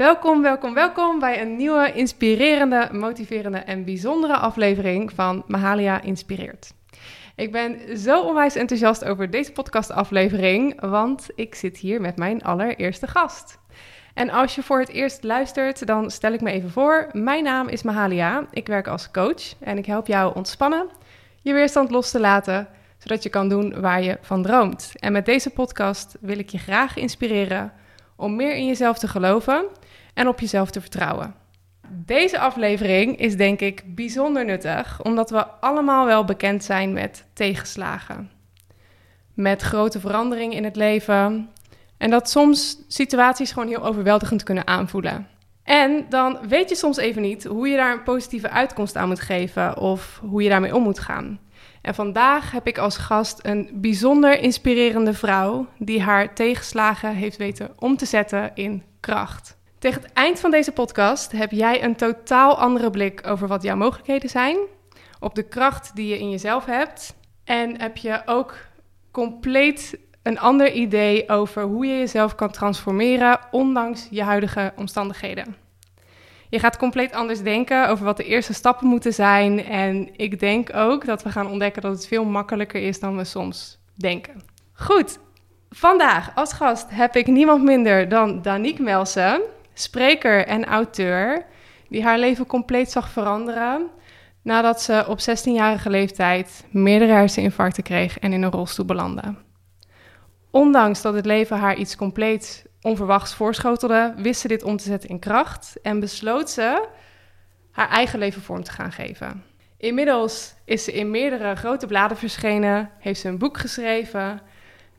Welkom, welkom, welkom bij een nieuwe inspirerende, motiverende en bijzondere aflevering van Mahalia Inspireert. Ik ben zo onwijs enthousiast over deze podcastaflevering, want ik zit hier met mijn allereerste gast. En als je voor het eerst luistert, dan stel ik me even voor. Mijn naam is Mahalia. Ik werk als coach en ik help jou ontspannen, je weerstand los te laten, zodat je kan doen waar je van droomt. En met deze podcast wil ik je graag inspireren om meer in jezelf te geloven en op jezelf te vertrouwen. Deze aflevering is denk ik bijzonder nuttig, omdat we allemaal wel bekend zijn met tegenslagen. Met grote veranderingen in het leven. En dat soms situaties gewoon heel overweldigend kunnen aanvoelen. En dan weet je soms even niet hoe je daar een positieve uitkomst aan moet geven of hoe je daarmee om moet gaan. En vandaag heb ik als gast een bijzonder inspirerende vrouw die haar tegenslagen heeft weten om te zetten in kracht. Tegen het eind van deze podcast heb jij een totaal andere blik over wat jouw mogelijkheden zijn, op de kracht die je in jezelf hebt en heb je ook compleet een ander idee over hoe je jezelf kan transformeren ondanks je huidige omstandigheden. Je gaat compleet anders denken over wat de eerste stappen moeten zijn. En ik denk ook dat we gaan ontdekken dat het veel makkelijker is dan we soms denken. Goed, vandaag als gast heb ik niemand minder dan Danique Melsen, spreker en auteur, die haar leven compleet zag veranderen nadat ze op 16-jarige leeftijd meerdere herseninfarcten kreeg en in een rolstoel belandde. Ondanks dat het leven haar iets compleet onverwachts voorschotelde, wist ze dit om te zetten in kracht en besloot ze haar eigen leven vorm te gaan geven. Inmiddels is ze in meerdere grote bladen verschenen, heeft ze een boek geschreven,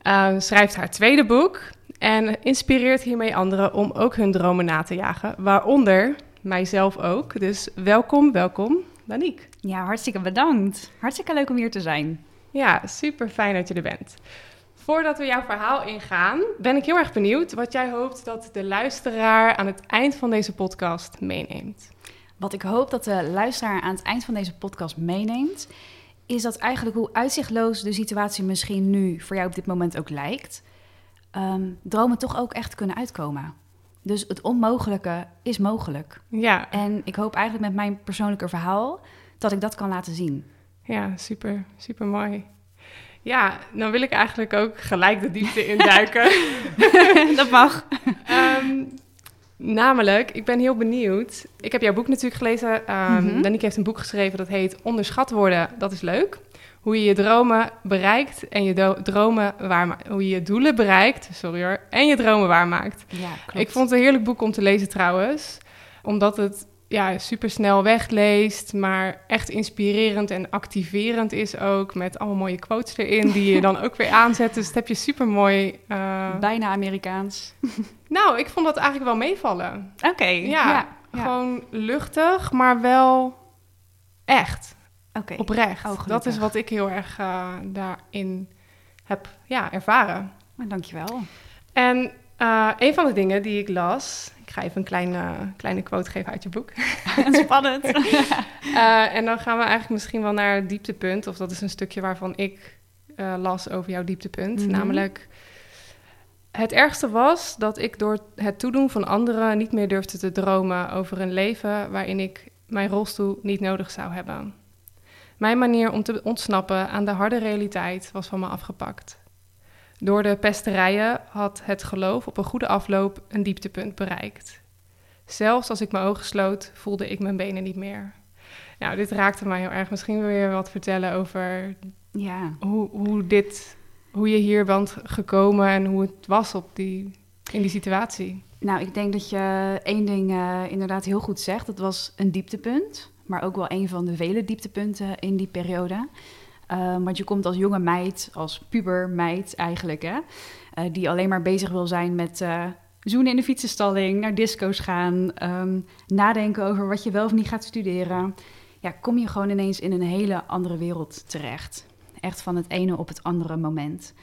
uh, schrijft haar tweede boek en inspireert hiermee anderen om ook hun dromen na te jagen, waaronder mijzelf ook. Dus welkom, welkom, Danique. Ja, hartstikke bedankt. Hartstikke leuk om hier te zijn. Ja, super fijn dat je er bent. Voordat we jouw verhaal ingaan, ben ik heel erg benieuwd wat jij hoopt dat de luisteraar aan het eind van deze podcast meeneemt. Wat ik hoop dat de luisteraar aan het eind van deze podcast meeneemt, is dat eigenlijk hoe uitzichtloos de situatie misschien nu voor jou op dit moment ook lijkt, um, dromen toch ook echt kunnen uitkomen. Dus het onmogelijke is mogelijk. Ja. En ik hoop eigenlijk met mijn persoonlijke verhaal dat ik dat kan laten zien. Ja, super, super mooi. Ja, dan wil ik eigenlijk ook gelijk de diepte induiken. dat mag. Um, namelijk, ik ben heel benieuwd. Ik heb jouw boek natuurlijk gelezen. Um, mm heeft een boek geschreven dat heet Onderschat worden, dat is leuk. Hoe je je dromen bereikt en je dromen waarmaakt. Hoe je je doelen bereikt, sorry hoor, en je dromen waarmaakt. Ja, klopt. Ik vond het een heerlijk boek om te lezen trouwens. Omdat het ja, super snel wegleest, maar echt inspirerend en activerend is ook. Met allemaal mooie quotes erin die je dan ook weer aanzet. Dus dat heb je super mooi. Uh... Bijna Amerikaans. nou, ik vond dat eigenlijk wel meevallen. Oké. Ja, gewoon luchtig, maar wel echt. Oké. Oprecht. Oh, dat is wat ik heel erg uh, daarin heb ja, ervaren. Oh, dankjewel. En uh, een van de dingen die ik las, ik ga even een kleine, kleine quote geven uit je boek. Spannend. uh, en dan gaan we eigenlijk misschien wel naar het dieptepunt, of dat is een stukje waarvan ik las over jouw dieptepunt. Mm -hmm. Namelijk, het ergste was dat ik door het toedoen van anderen niet meer durfde te dromen over een leven waarin ik mijn rolstoel niet nodig zou hebben. Mijn manier om te ontsnappen aan de harde realiteit was van me afgepakt. Door de pesterijen had het geloof op een goede afloop een dieptepunt bereikt. Zelfs als ik mijn ogen sloot, voelde ik mijn benen niet meer. Nou, dit raakte mij heel erg. Misschien wil je wat vertellen over ja. hoe, hoe, dit, hoe je hier bent gekomen en hoe het was op die, in die situatie. Nou, ik denk dat je één ding uh, inderdaad heel goed zegt. Dat was een dieptepunt, maar ook wel een van de vele dieptepunten in die periode. Um, want je komt als jonge meid, als puber meid eigenlijk, hè, uh, die alleen maar bezig wil zijn met uh, zoenen in de fietsenstalling, naar disco's gaan, um, nadenken over wat je wel of niet gaat studeren. Ja, kom je gewoon ineens in een hele andere wereld terecht. Echt van het ene op het andere moment.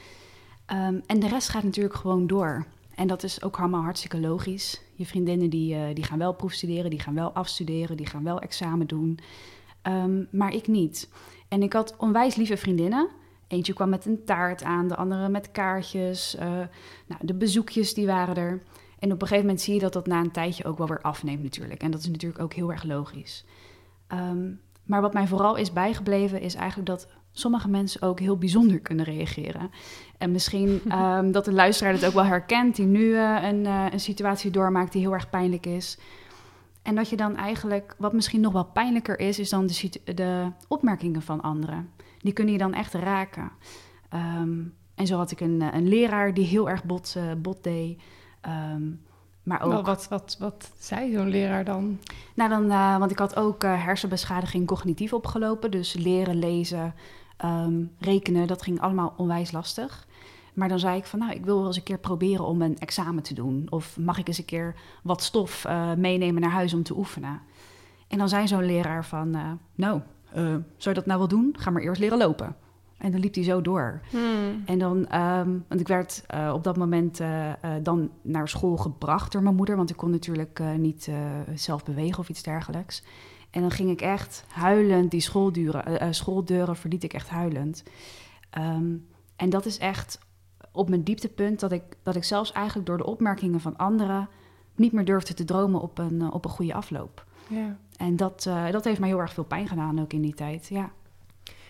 Um, en de rest gaat natuurlijk gewoon door. En dat is ook allemaal hartstikke logisch. Je vriendinnen die, uh, die gaan wel proefstuderen, die gaan wel afstuderen, die gaan wel examen doen. Um, maar ik niet. En ik had onwijs lieve vriendinnen. Eentje kwam met een taart aan, de andere met kaartjes. Uh, nou, de bezoekjes die waren er. En op een gegeven moment zie je dat dat na een tijdje ook wel weer afneemt natuurlijk. En dat is natuurlijk ook heel erg logisch. Ehm, maar wat mij vooral is bijgebleven is eigenlijk dat sommige mensen ook heel bijzonder kunnen reageren. En misschien ehm, dat de luisteraar het ook wel herkent, die nu uh, een, uh, een situatie doormaakt die heel erg pijnlijk is. En dat je dan eigenlijk, wat misschien nog wel pijnlijker is, is dan de, de opmerkingen van anderen. Die kunnen je dan echt raken. Um, en zo had ik een, een leraar die heel erg bot, uh, bot deed. Um, maar ook... wat, wat, wat zei zo'n leraar dan? Nou, dan, uh, want ik had ook uh, hersenbeschadiging cognitief opgelopen. Dus leren, lezen, um, rekenen, dat ging allemaal onwijs lastig. Maar dan zei ik van, nou, ik wil wel eens een keer proberen om een examen te doen. Of mag ik eens een keer wat stof uh, meenemen naar huis om te oefenen? En dan zei zo'n leraar van, nou, zou je dat nou wel doen? Ga maar eerst leren lopen. En dan liep hij zo door. Hmm. En dan, um, want ik werd uh, op dat moment uh, uh, dan naar school gebracht door mijn moeder, want ik kon natuurlijk niet zelf bewegen of iets dergelijks. En dan ging ik echt huilend die schooldeuren, schooldeuren verliet ik echt huilend. Um, en dat is echt op mijn dieptepunt dat ik, dat ik zelfs eigenlijk door de opmerkingen van anderen niet meer durfde te dromen op een, op een goede afloop. Ja. En dat, dat heeft mij heel erg veel pijn gedaan ook in die tijd, ja.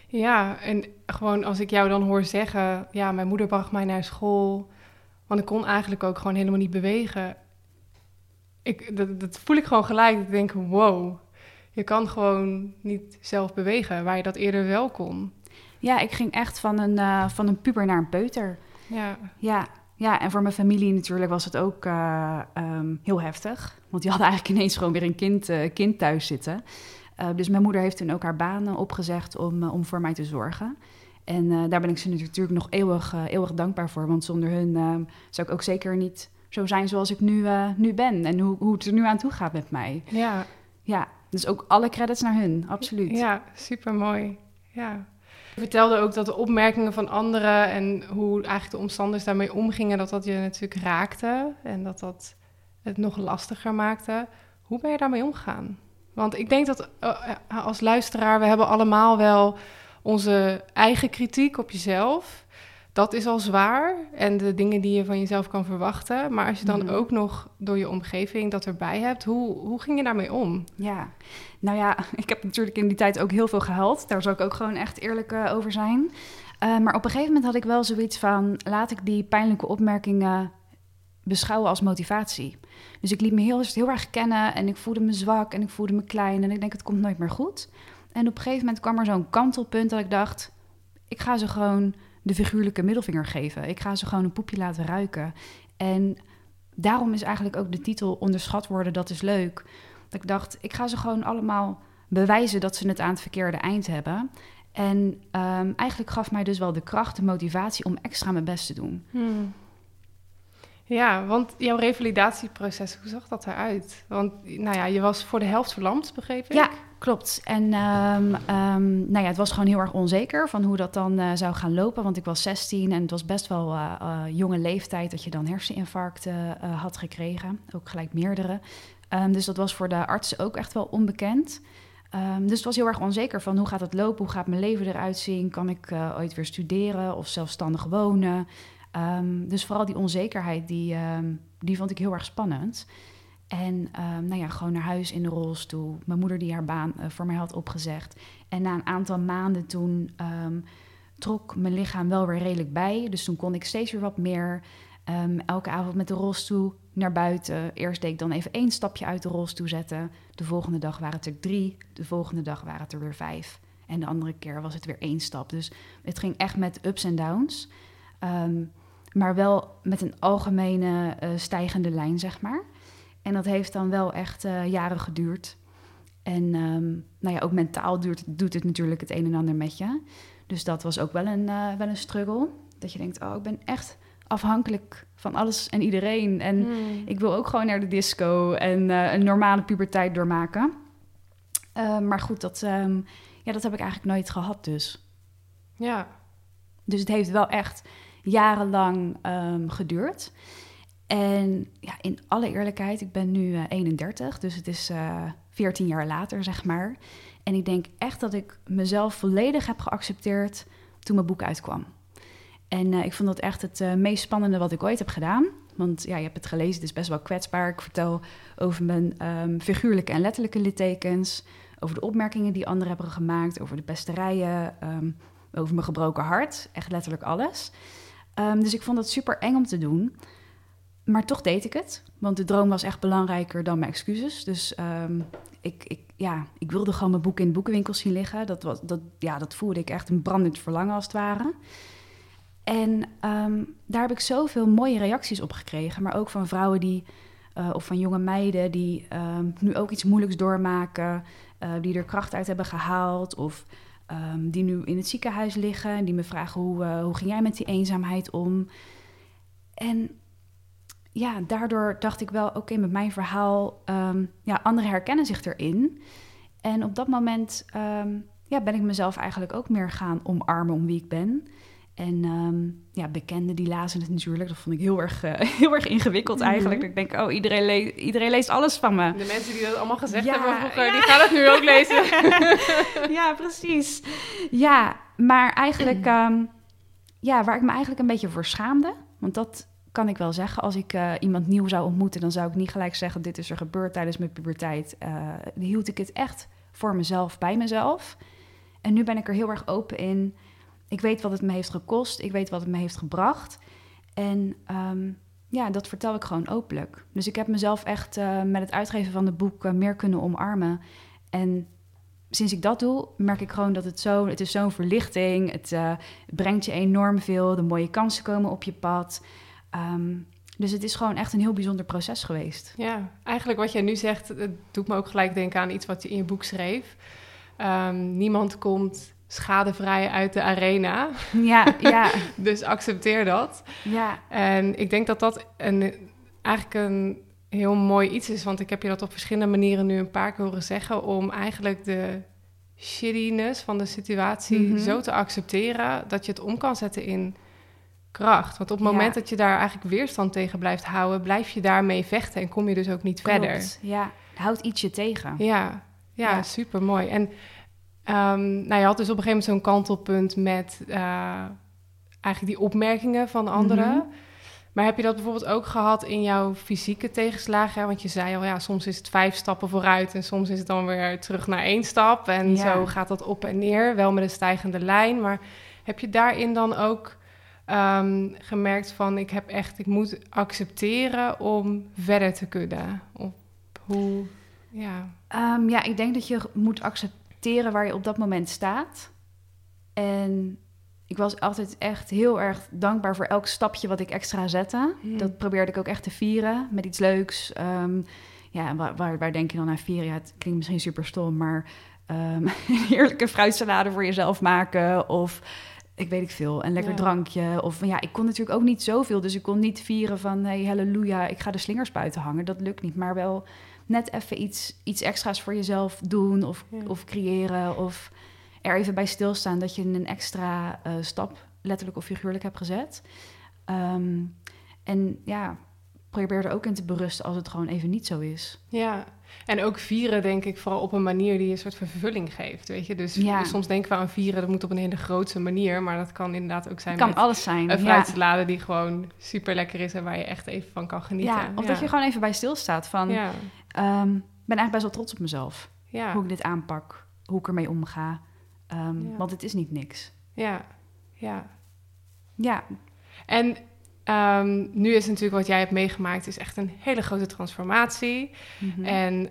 Ja, en gewoon als ik jou dan hoor zeggen, ja, mijn moeder bracht mij naar school, want ik kon eigenlijk ook gewoon helemaal niet bewegen. Ik, dat, dat voel ik gewoon gelijk. Ik denk, wow, je kan gewoon niet zelf bewegen, waar je dat eerder wel kon. Ja, ik ging echt van een, uh, van een puber naar een peuter. Ja. Ja, ja, en voor mijn familie natuurlijk was het ook uh, um, heel heftig. Want die hadden eigenlijk ineens gewoon weer een kind, uh, kind thuis zitten. Dus mijn moeder heeft toen ook haar banen opgezegd om, om voor mij te zorgen. En daar ben ik ze natuurlijk nog eeuwig, eeuwig dankbaar voor. Want zonder hun zou ik ook zeker niet zo zijn zoals ik nu, nu ben. En hoe, hoe het er nu aan toe gaat met mij. Ja. Ja, dus ook alle credits naar hun, absoluut. Ja, super mooi. Ja. Je vertelde ook dat de opmerkingen van anderen en hoe eigenlijk de omstanders daarmee omgingen, dat dat je natuurlijk raakte en dat dat het nog lastiger maakte. Hoe ben je daarmee omgegaan? Want ik denk dat uh, als luisteraar, we hebben allemaal wel onze eigen kritiek op jezelf. Dat is al zwaar. En de dingen die je van jezelf kan verwachten. Maar als je dan mm -hmm. ook nog door je omgeving dat erbij hebt, hoe, hoe ging je daarmee om? Ja, nou ja, ik heb natuurlijk in die tijd ook heel veel gehuild. Daar zal ik ook gewoon echt eerlijk uh, over zijn. Uh, maar op een gegeven moment had ik wel zoiets van: laat ik die pijnlijke opmerkingen beschouwen als motivatie. Dus ik liet me heel, heel erg kennen en ik voelde me zwak en ik voelde me klein en ik denk het komt nooit meer goed. En op een gegeven moment kwam er zo'n kantelpunt dat ik dacht, ik ga ze gewoon de figuurlijke middelvinger geven. Ik ga ze gewoon een poepje laten ruiken. En daarom is eigenlijk ook de titel onderschat worden, dat is leuk. Dat ik dacht, ik ga ze gewoon allemaal bewijzen dat ze het aan het verkeerde eind hebben. En um, eigenlijk gaf mij dus wel de kracht, de motivatie om extra mijn best te doen. Hmm. Ja, want jouw revalidatieproces, hoe zag dat eruit? Want nou ja, je was voor de helft verlamd, begreep ik? Ja, klopt. En um, um, nou ja, het was gewoon heel erg onzeker van hoe dat dan uh, zou gaan lopen. Want ik was 16 en het was best wel uh, uh, jonge leeftijd dat je dan herseninfarcten had gekregen. Ook gelijk meerdere. Um, dus dat was voor de artsen ook echt wel onbekend. Dus het was heel erg onzeker van hoe gaat het lopen, hoe gaat mijn leven eruit zien, kan ik ooit weer studeren of zelfstandig wonen. Um, dus vooral die onzekerheid, die, um, die vond ik heel erg spannend. En nou ja, gewoon naar huis in de rolstoel. Mijn moeder die haar baan uh, voor mij had opgezegd. En na een aantal maanden toen trok mijn lichaam wel weer redelijk bij. Dus toen kon ik steeds weer wat meer. elke avond met de rolstoel naar buiten. Eerst deed ik dan even één stapje uit de rolstoel zetten. De volgende dag waren het er drie. De volgende dag waren het er weer vijf. En de andere keer was het weer één stap. Dus het ging echt met ups en downs. Maar wel met een algemene uh, stijgende lijn, zeg maar. En dat heeft dan wel echt uh, jaren geduurd. En um, nou ja, ook mentaal duurt, doet het natuurlijk het een en ander met je. Dus dat was ook wel een, uh, wel een struggle. Dat je denkt, oh, ik ben echt afhankelijk van alles en iedereen. En Hmm. ik wil ook gewoon naar de disco en een normale puberteit doormaken. Maar goed, dat, um, ja, dat heb ik eigenlijk nooit gehad dus. Ja. Dus het heeft wel echt jarenlang um, geduurd. En ja, in alle eerlijkheid, ik ben nu uh, 31, dus het is uh, 14 jaar later, zeg maar. En ik denk echt dat ik mezelf volledig heb geaccepteerd toen mijn boek uitkwam. En uh, ik vond dat echt het meest spannende wat ik ooit heb gedaan. Want ja, je hebt het gelezen, het is best wel kwetsbaar. Ik vertel over mijn ehm, figuurlijke en letterlijke littekens. Over de opmerkingen die anderen hebben gemaakt. Over de pesterijen. Um, over mijn gebroken hart. Echt letterlijk alles. Um, dus ik vond dat super eng om te doen. Maar toch deed ik het. Want de droom was echt belangrijker dan mijn excuses. Dus um, ik, ik, ja, ik wilde gewoon mijn boek in de boekenwinkel zien liggen. Dat, was, dat, ja, dat voelde ik echt een brandend verlangen als het ware. En um, daar heb ik zoveel mooie reacties op gekregen. Maar ook van vrouwen die, uh, of van jonge meiden die nu ook iets moeilijks doormaken. Uh, die er kracht uit hebben gehaald. Of um, die nu in het ziekenhuis liggen. En die me vragen hoe, uh, hoe ging jij met die eenzaamheid om? En ja, daardoor dacht ik wel, oké, met mijn verhaal, um, ja, anderen herkennen zich erin. En op dat moment um, ja, ben ik mezelf eigenlijk ook meer gaan omarmen om wie ik ben. En um, ja, bekenden die lazen het natuurlijk. Dat vond ik heel erg, uh, heel erg ingewikkeld eigenlijk. Mm -hmm. Ik denk, oh, iedereen, le iedereen leest alles van me. De mensen die dat allemaal gezegd ja, hebben vroeger, ja. die gaan het nu ook lezen. ja, precies. Ja, maar eigenlijk, um, ja, waar ik me eigenlijk een beetje voor schaamde. Want dat kan ik wel zeggen. Als ik uh, iemand nieuw zou ontmoeten, dan zou ik niet gelijk zeggen: Dit is er gebeurd tijdens mijn puberteit. Uh, hield ik het echt voor mezelf, bij mezelf. En nu ben ik er heel erg open in. Ik weet wat het me heeft gekost, ik weet wat het me heeft gebracht. En um, ja, dat vertel ik gewoon openlijk. Dus ik heb mezelf echt uh, met het uitgeven van het boek meer kunnen omarmen. En sinds ik dat doe, merk ik gewoon dat het zo... Het is zo'n verlichting, het brengt je enorm veel. De mooie kansen komen op je pad. Um, dus het is gewoon echt een heel bijzonder proces geweest. Ja, eigenlijk wat jij nu zegt, het doet me ook gelijk denken aan iets wat je in je boek schreef. Um, niemand komt schadevrij uit de arena. Ja, ja. dus accepteer dat. Ja. En ik denk dat dat een, eigenlijk een heel mooi iets is, want ik heb je dat op verschillende manieren nu een paar keer horen zeggen, om eigenlijk de shittiness van de situatie mm -hmm. zo te accepteren dat je het om kan zetten in kracht. Want op het moment ja. dat je daar eigenlijk weerstand tegen blijft houden, blijf je daarmee vechten en kom je dus ook niet Klopt. verder. Ja, houdt ietsje tegen. Ja, ja, ja. super mooi. En um, nou, je had dus op een gegeven moment zo'n kantelpunt met uh, eigenlijk die opmerkingen van anderen. Mm -hmm. Maar heb je dat bijvoorbeeld ook gehad in jouw fysieke tegenslagen? Want je zei al, ja, soms is het vijf stappen vooruit en soms is het dan weer terug naar één stap. En ja. zo gaat dat op en neer, wel met een stijgende lijn. Maar heb je daarin dan ook um, gemerkt van ik heb echt, ik moet accepteren om verder te kunnen? Of hoe, ja. Um, ja, ik denk dat je moet accepteren waar je op dat moment staat. En ik was altijd echt heel erg dankbaar voor elk stapje wat ik extra zette. Hmm. Dat probeerde ik ook echt te vieren met iets leuks. Um, ja, waar, waar, waar, denk je dan aan vieren? Ja, het klinkt misschien super stom, maar um, een heerlijke fruitsalade voor jezelf maken of ik weet ik veel, een lekker ja. drankje. Of ja, ik kon natuurlijk ook niet zoveel. Dus ik kon niet vieren van hey, halleluja, ik ga de slingers buiten hangen. Dat lukt niet. Maar wel net even iets, iets extra's voor jezelf doen of, ja. of creëren. Of er even bij stilstaan dat je een extra uh, stap, letterlijk of figuurlijk, hebt gezet. Um, en ja, probeer er ook in te berusten als het gewoon even niet zo is. Ja, en ook vieren denk ik vooral op een manier die een soort vervulling geeft, weet je. Dus ja. soms denken we aan vieren, dat moet op een hele grote manier, maar dat kan inderdaad ook zijn kan met alles zijn. een fruitsalade ja. die gewoon super lekker is en waar je echt even van kan genieten. Ja, of ja. dat je gewoon even bij stilstaat van, ja. Um, ben eigenlijk best wel trots op mezelf. Ja. Hoe ik dit aanpak, hoe ik ermee omga. Um, want het is niet niks. Ja, ja. Ja. En Um, nu is natuurlijk wat jij hebt meegemaakt, is echt een hele grote transformatie. Mm -hmm. En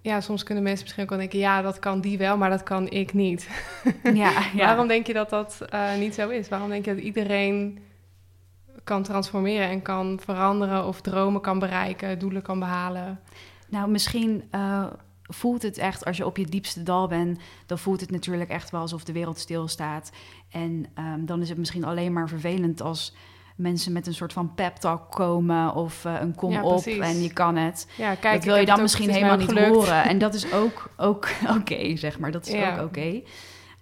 ja, soms kunnen mensen misschien ook wel denken, ja, dat kan die wel, maar dat kan ik niet. Ja, ja. Waarom denk je dat dat uh, niet zo is? Waarom denk je dat iedereen kan transformeren en kan veranderen of dromen kan bereiken, doelen kan behalen? Nou, misschien uh, voelt het echt, als je op je diepste dal bent, dan voelt het natuurlijk echt wel alsof de wereld stilstaat. En um, dan is het misschien alleen maar vervelend als mensen met een soort van pep talk komen of uh, een kom ja, op en je kan het. Ja, kijk, dat wil je dan misschien helemaal niet gelukt. horen. En dat is ook ook oké, okay, zeg maar. Dat is ja. ook oké.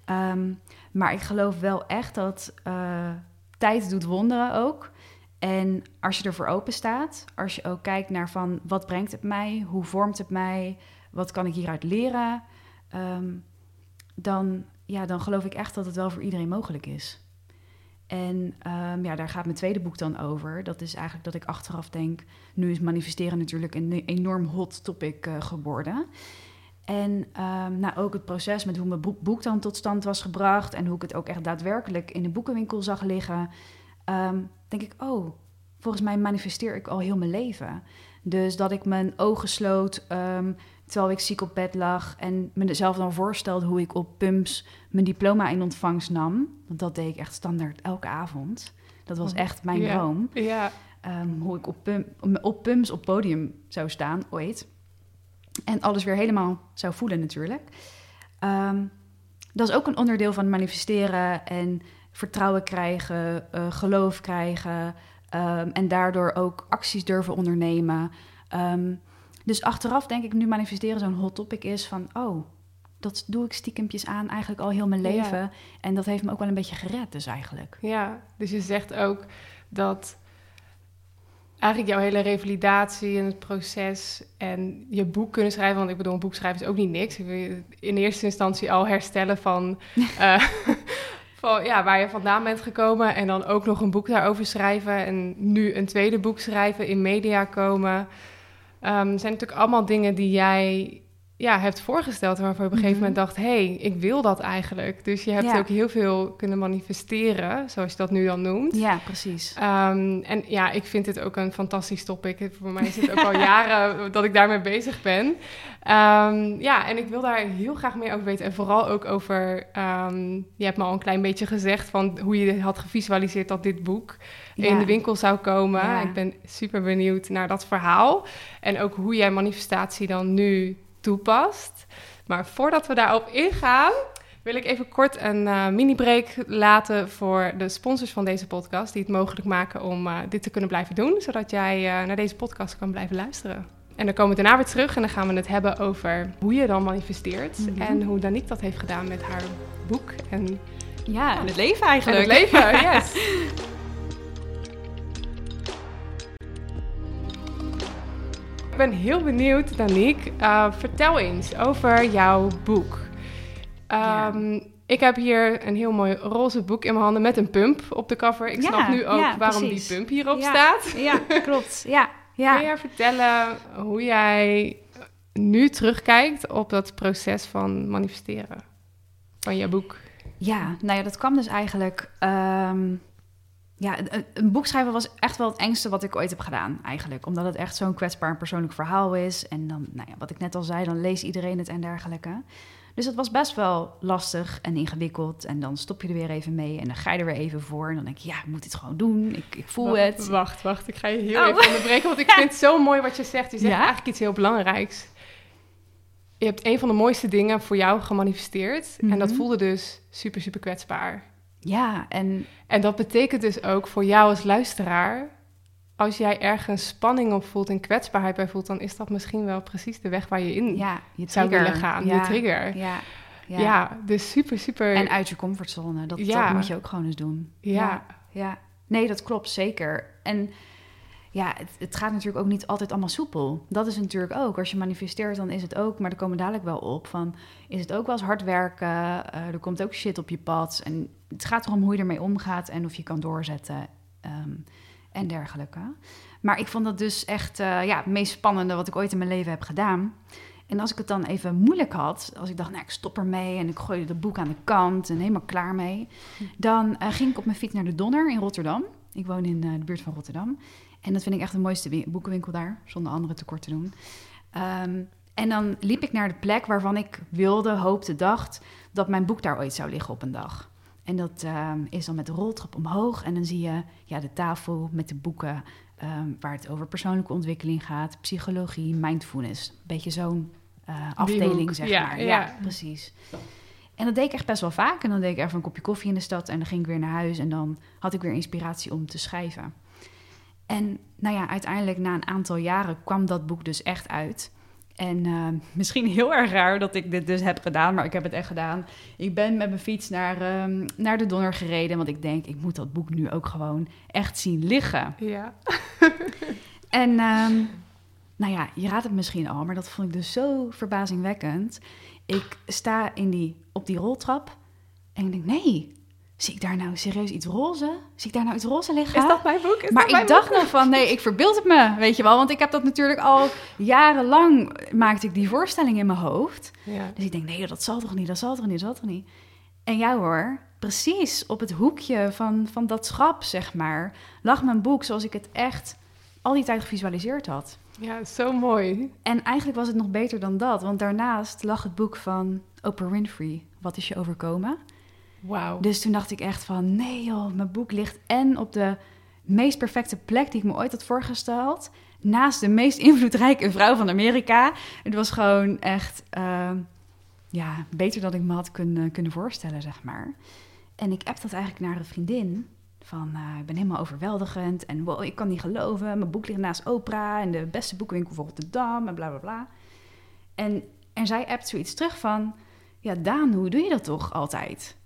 Okay. Um, maar ik geloof wel echt dat uh, tijd doet wonderen ook. En als je ervoor open staat, als je ook kijkt naar van wat brengt het mij, hoe vormt het mij, wat kan ik hieruit leren, um, dan, ja, dan geloof ik echt dat het wel voor iedereen mogelijk is. En um, ja, daar gaat mijn tweede boek dan over. Dat is eigenlijk dat ik achteraf denk, nu is manifesteren natuurlijk een enorm hot topic uh, geworden. En um, nou, ook het proces met hoe mijn boek dan tot stand was gebracht en hoe ik het ook echt daadwerkelijk in de boekenwinkel zag liggen, um, denk ik, oh, volgens mij manifesteer ik al heel mijn leven. Dus dat ik mijn ogen sloot um, terwijl ik ziek op bed lag en mezelf dan voorstelde hoe ik op PUMS mijn diploma in ontvangst nam. Want dat deed ik echt standaard elke avond. Dat was echt mijn droom. Ja. hoe ik op, op PUMS op podium zou staan ooit. En alles weer helemaal zou voelen natuurlijk. Um, dat is ook een onderdeel van manifesteren en vertrouwen krijgen, uh, geloof krijgen um, en daardoor ook acties durven ondernemen. Um, dus achteraf denk ik nu manifesteren zo'n hot topic is van, oh, dat doe ik stiekempjes aan eigenlijk al heel mijn leven. En dat heeft me ook wel een beetje gered dus eigenlijk. Ja, dus je zegt ook dat eigenlijk jouw hele revalidatie en het proces en je boek kunnen schrijven. Want ik bedoel, een boek schrijven is ook niet niks. Ik wil in eerste instantie al herstellen van, uh, van ja, waar je vandaan bent gekomen. En dan ook nog een boek daarover schrijven. En nu een tweede boek schrijven, in media komen. Um, zijn natuurlijk allemaal dingen die jij ja, hebt voorgesteld. Waarvan je op een gegeven moment mhm. dacht: hé, hey, ik wil dat eigenlijk. Dus je hebt ook heel veel kunnen manifesteren, zoals je dat nu dan noemt. Ja, precies. Um, en ja, ik vind dit ook een fantastisch topic. Voor mij is het ook al jaren dat ik daarmee bezig ben. Um, ja, en ik wil daar heel graag meer over weten. En vooral ook over, je hebt me al een klein beetje gezegd van hoe je had gevisualiseerd dat dit boek in de winkel zou komen. Ik ben super benieuwd naar dat verhaal. En ook hoe jij manifestatie dan nu toepast. Maar voordat we daarop ingaan, wil ik even kort een uh, mini-break laten voor de sponsors van deze podcast, die het mogelijk maken om uh, dit te kunnen blijven doen, zodat jij uh, naar deze podcast kan blijven luisteren. En dan komen we daarna weer terug en dan gaan we het hebben over hoe je dan manifesteert mm -hmm. en hoe Danique dat heeft gedaan met haar boek. En, ja, en het leven eigenlijk. En het leven, yes. Ik ben heel benieuwd, Danique. Uh, vertel eens over jouw boek. Um, Ik heb hier een heel mooi roze boek in mijn handen met een pump op de cover. Ik snap nu ook waarom die pump hierop staat. Ja, klopt. Ja, ja. Kun jij vertellen hoe jij nu terugkijkt op dat proces van manifesteren van je boek? Ja, nou ja, dat kwam dus eigenlijk... Um ja, een, boek schrijven was echt wel het engste wat ik ooit heb gedaan, eigenlijk. Omdat het echt zo'n kwetsbaar en persoonlijk verhaal is. En dan, nou ja, wat ik net al zei, dan leest iedereen het en dergelijke. Dus het was best wel lastig en ingewikkeld. En dan stop je er weer even mee en dan ga je er weer even voor. En dan denk je, ja, ik moet dit gewoon doen. Ik, ik voel het. Wacht, wacht. Ik ga je heel oh. even onderbreken, want ik vind het zo mooi wat je zegt. Je zegt eigenlijk iets heel belangrijks. Je hebt een van de mooiste dingen voor jou gemanifesteerd. En dat mhm. voelde dus super, super kwetsbaar. Ja, en... En dat betekent dus ook voor jou als luisteraar... als jij ergens spanning op voelt en kwetsbaarheid bij voelt... dan is dat misschien wel precies de weg waar je in ja, je zou willen gaan. Ja, je trigger. Ja, ja. ja, dus super, super... En uit je comfortzone, dat, dat moet je ook gewoon eens doen. Ja. ja. Nee, dat klopt zeker. En ja, het, het, gaat natuurlijk ook niet altijd allemaal soepel. Dat is natuurlijk ook. Als je manifesteert, dan is het ook, maar daar komen dadelijk wel op. Van, is het ook wel eens hard werken? Uh, er komt ook shit op je pad. En het gaat erom hoe je ermee omgaat en of je kan doorzetten um, en dergelijke. Maar ik vond dat dus echt uh, ja, het meest spannende wat ik ooit in mijn leven heb gedaan. En als ik het dan even moeilijk had, als ik dacht, nou, ik stop ermee en ik gooi het boek aan de kant en helemaal klaar mee, dan uh, ging ik op mijn fiets naar de Donner in Rotterdam. Ik woon in de buurt van Rotterdam. En dat vind ik echt de mooiste boekenwinkel daar, zonder andere tekort te doen. Um, en dan liep ik naar de plek waarvan ik wilde, hoopte, dacht dat mijn boek daar ooit zou liggen op een dag. En dat um, is dan met de roltrap omhoog. En dan zie je ja, de tafel met de boeken um, waar het over persoonlijke ontwikkeling gaat, psychologie, mindfulness. Een beetje zo'n uh, afdeling, zeg ja, maar. Ja, ja, precies. En dat deed ik echt best wel vaak. En dan deed ik even een kopje koffie in de stad en dan ging ik weer naar huis. En dan had ik weer inspiratie om te schrijven. En nou ja, uiteindelijk na een aantal jaren kwam dat boek dus echt uit. En uh, misschien heel erg raar dat ik dit dus heb gedaan, maar ik heb het echt gedaan. Ik ben met mijn fiets naar, um, naar de Donner gereden, want ik denk, ik moet dat boek nu ook gewoon echt zien liggen. Ja. en um, nou ja, je raadt het misschien al, maar dat vond ik dus zo verbazingwekkend. Ik sta in die, op die roltrap en ik denk, nee, zie ik daar nou serieus iets roze? Zie ik daar nou iets roze liggen? Is dat mijn boek? Is maar ik dacht boek? nog van, nee, ik verbeeld het me, weet je wel. Want ik heb dat natuurlijk al jarenlang, maakte ik die voorstelling in mijn hoofd. Ja. Dus ik denk, nee, dat zal toch niet, dat zal toch niet, dat zal toch niet. En ja hoor, precies op het hoekje van, van dat schap, zeg maar, lag mijn boek zoals ik het echt al die tijd gevisualiseerd had. ja, zo mooi. En eigenlijk was het nog beter dan dat, want daarnaast lag het boek van Oprah Winfrey, Wat is je overkomen? Dus toen dacht ik echt van, nee joh, mijn boek ligt en op de meest perfecte plek die ik me ooit had voorgesteld, naast de meest invloedrijke vrouw van Amerika. Het was gewoon echt, ehm, ja, beter dan ik me had kunnen, kunnen voorstellen, zeg maar. En ik heb dat eigenlijk naar een vriendin. Van, eh, ik ben helemaal overweldigend en wow, ik kan niet geloven. Mijn boek ligt naast Oprah en de beste boekenwinkel van Rotterdam en bla bla bla. En, en zij appt zoiets terug van, ja Daan, hoe doe je dat toch altijd?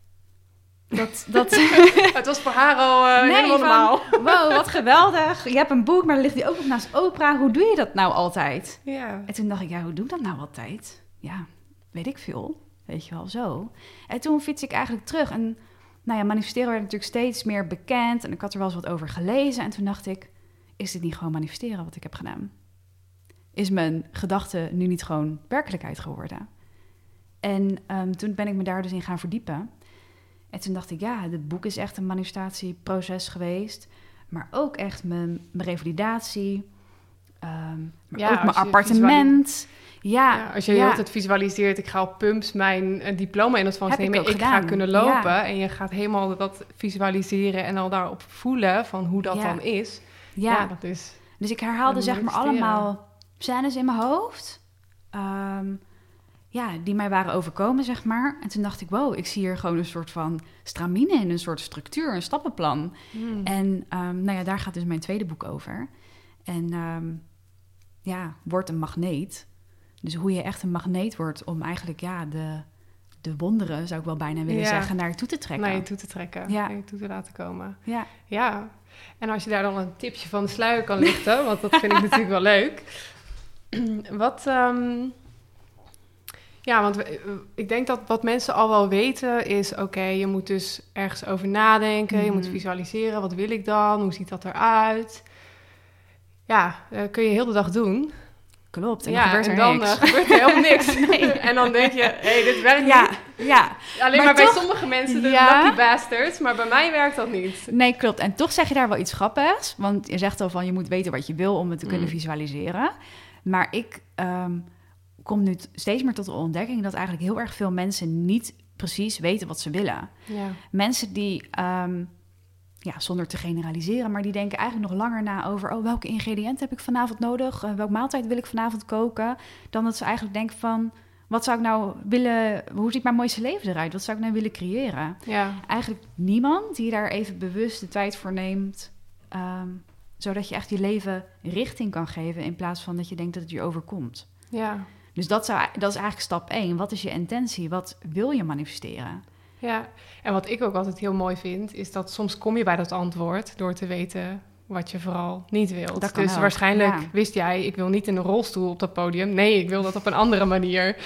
Dat, dat, Het was voor haar al eh, Nee, helemaal van- normaal. wow, wat geweldig. Je hebt een boek, maar dan ligt die ook nog naast Oprah. Hoe doe je dat nou altijd? Ja. En toen dacht ik, ja, hoe doe ik dat nou altijd? Ja, weet ik veel. Weet je wel, zo. En toen fiets ik eigenlijk terug. En nou ja, manifesteren werd natuurlijk steeds meer bekend. En ik had er wel eens wat over gelezen. En toen dacht ik, is dit niet gewoon manifesteren wat ik heb gedaan? Is mijn gedachte nu niet gewoon werkelijkheid geworden? En ehm, toen ben ik me daar dus in gaan verdiepen. En toen dacht ik, ja, dit boek is echt een manifestatieproces geweest. Maar ook echt mijn, mijn revalidatie. ehm, maar Ja, ook mijn appartement. Ja, Ja, als je heel tijd visualiseert, ik ga op pumps mijn eh, diploma in ontvangst ik nemen, ook ik, ga kunnen lopen. Ja. En je gaat helemaal dat visualiseren en al daarop voelen van hoe dat Ja. dan is. ja. Ja, dat is... Dus ik herhaalde zeg maar allemaal scènes in mijn hoofd. ehm, ja, die mij waren overkomen, zeg maar. En toen dacht ik, wow, ik zie hier gewoon een soort van stramine in, een soort structuur, een stappenplan. Hmm. En ehm, nou ja, daar gaat dus mijn tweede boek over. En ehm, ja, word een magneet. Dus hoe je echt een magneet wordt om eigenlijk ja, de, de wonderen, zou ik wel bijna willen Ja. zeggen, naar je toe te trekken. naar je toe te trekken, Ja. naar je toe te laten komen. Ja, Ja, en als je daar dan een tipje van de sluier kan lichten, want dat vind ik natuurlijk wel leuk. Wat, ehm, ja, want we- ik denk dat wat mensen al wel weten is, oké, je moet dus ergens over nadenken, je moet Mhm. visualiseren, wat wil ik dan, hoe ziet dat eruit? Ja, eh, kun je heel de dag doen. klopt. En ja, dan gebeurt er en dan niks. eh, gebeurt er helemaal niks. En dan denk je, hé, hey, dit werkt ja, niet. ja, Alleen Maar maar, bij sommige mensen, de Ja. lucky bastards, maar bij mij werkt dat niet. Nee, klopt. En toch zeg je daar wel iets grappigs. Want je zegt al van je moet weten wat je wil om het te kunnen Mm. visualiseren. Maar ik ehm, kom nu steeds meer tot de ontdekking dat eigenlijk heel erg veel mensen niet precies weten wat ze willen. Ja. Mensen die, ehm, ja, zonder te generaliseren, maar die denken eigenlijk nog langer na over: oh, welke ingrediënten heb ik vanavond nodig? Eh, welke maaltijd wil ik vanavond koken? Dan dat ze eigenlijk denken van. Wat zou ik nou willen, hoe ziet mijn mooiste leven eruit? Wat zou ik nou willen creëren? Ja. eigenlijk niemand die daar even bewust de tijd voor neemt. ehm, zodat je echt je leven richting kan geven in plaats van dat je denkt dat het je overkomt. Ja. Dus dat, zou, dat is eigenlijk stap 1. Wat is je intentie? Wat wil je manifesteren? Ja, en wat ik ook altijd heel mooi vind, is dat soms kom je bij dat antwoord door te weten wat je vooral niet wilt. Dus waarschijnlijk ja. wist jij, ik wil niet in een rolstoel op dat podium. Nee, ik wil dat op een andere manier.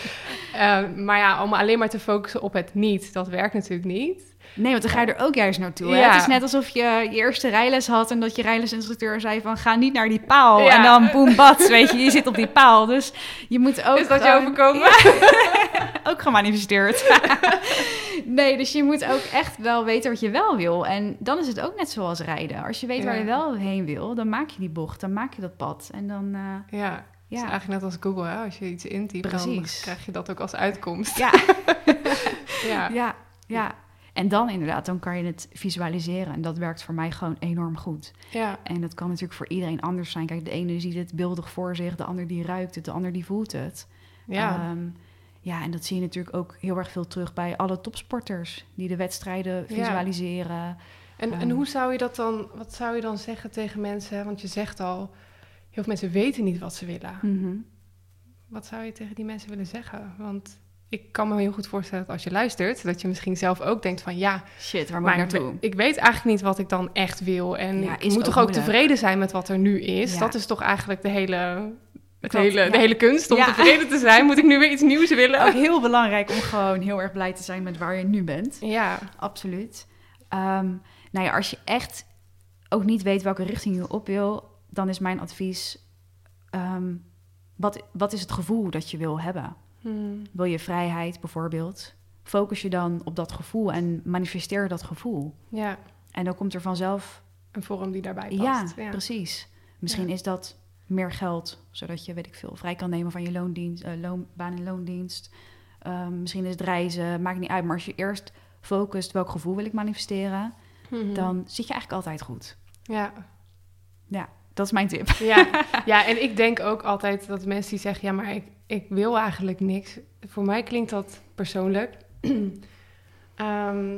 Eh, maar ja, om alleen maar te focussen op het niet, dat werkt natuurlijk niet. Nee, want dan ga je er ook juist naartoe. Ja. Het is net alsof je je eerste rijles had en dat je rijlesinstructeur zei van ga niet naar die paal. Ja. En dan boem bats, weet je, je zit op die paal. Dus je moet ook is dat je gewoon- overkomen? ook gemanifesteerd. nee, dus je moet ook echt wel weten wat je wel wil. En dan is het ook net zoals rijden. Als je weet waar je wel heen wil, dan maak je die bocht, dan maak je dat pad. En dan, eh, Ja, ja. eigenlijk net als Google. Hè? Als je iets intypt, dan krijg je dat ook als uitkomst. Ja. Ja. ja, ja. En dan inderdaad, dan kan je het visualiseren. En dat werkt voor mij gewoon enorm goed. ja. En dat kan natuurlijk voor iedereen anders zijn. Kijk, de ene ziet het beeldig voor zich, de ander die ruikt het, de ander die voelt het. ja. Ehm, ja, en dat zie je natuurlijk ook heel erg veel terug bij alle topsporters die de wedstrijden Ja. visualiseren. En, en Ehm. hoe zou je dat dan, wat zou je dan zeggen tegen mensen? Want je zegt al, heel veel mensen weten niet wat ze willen. Mhm. Wat zou je tegen die mensen willen zeggen? Want ik kan me heel goed voorstellen dat als je luistert, dat je misschien zelf ook denkt van ja, Shit, waar moet maar ik naartoe? ik weet eigenlijk niet wat ik dan echt wil. En Ja, ik moet toch ook moeilijk. tevreden zijn met wat er nu is. Ja. Dat is toch eigenlijk de hele, het Klopt, hele, ja. de hele kunst om tevreden te zijn. Moet ik nu weer iets nieuws willen? Ook heel belangrijk om gewoon heel erg blij te zijn met waar je nu bent. Ja, Absoluut. Ehm, nou ja, als je echt ook niet weet welke richting je op wil, dan is mijn advies: ehm, wat, wat is het gevoel dat je wil hebben? Hmm. Wil je vrijheid bijvoorbeeld? Focus je dan op dat gevoel en manifesteer dat gevoel. Ja, En dan komt er vanzelf. een vorm die daarbij past. Ja, precies. Misschien Ja. is dat meer geld, zodat je, weet ik veel, vrij kan nemen van je loondienst, eh, loon, baan- en loondienst. Ehm, misschien is het reizen, maakt niet uit. Maar als je eerst focust welk gevoel wil ik manifesteren, Mhm. dan zit je eigenlijk altijd goed. Ja. Ja, dat is mijn tip. Ja. ja, en ik denk ook altijd dat mensen die zeggen... ja, maar ik, ik wil eigenlijk niks. Voor mij klinkt dat persoonlijk... Ehm,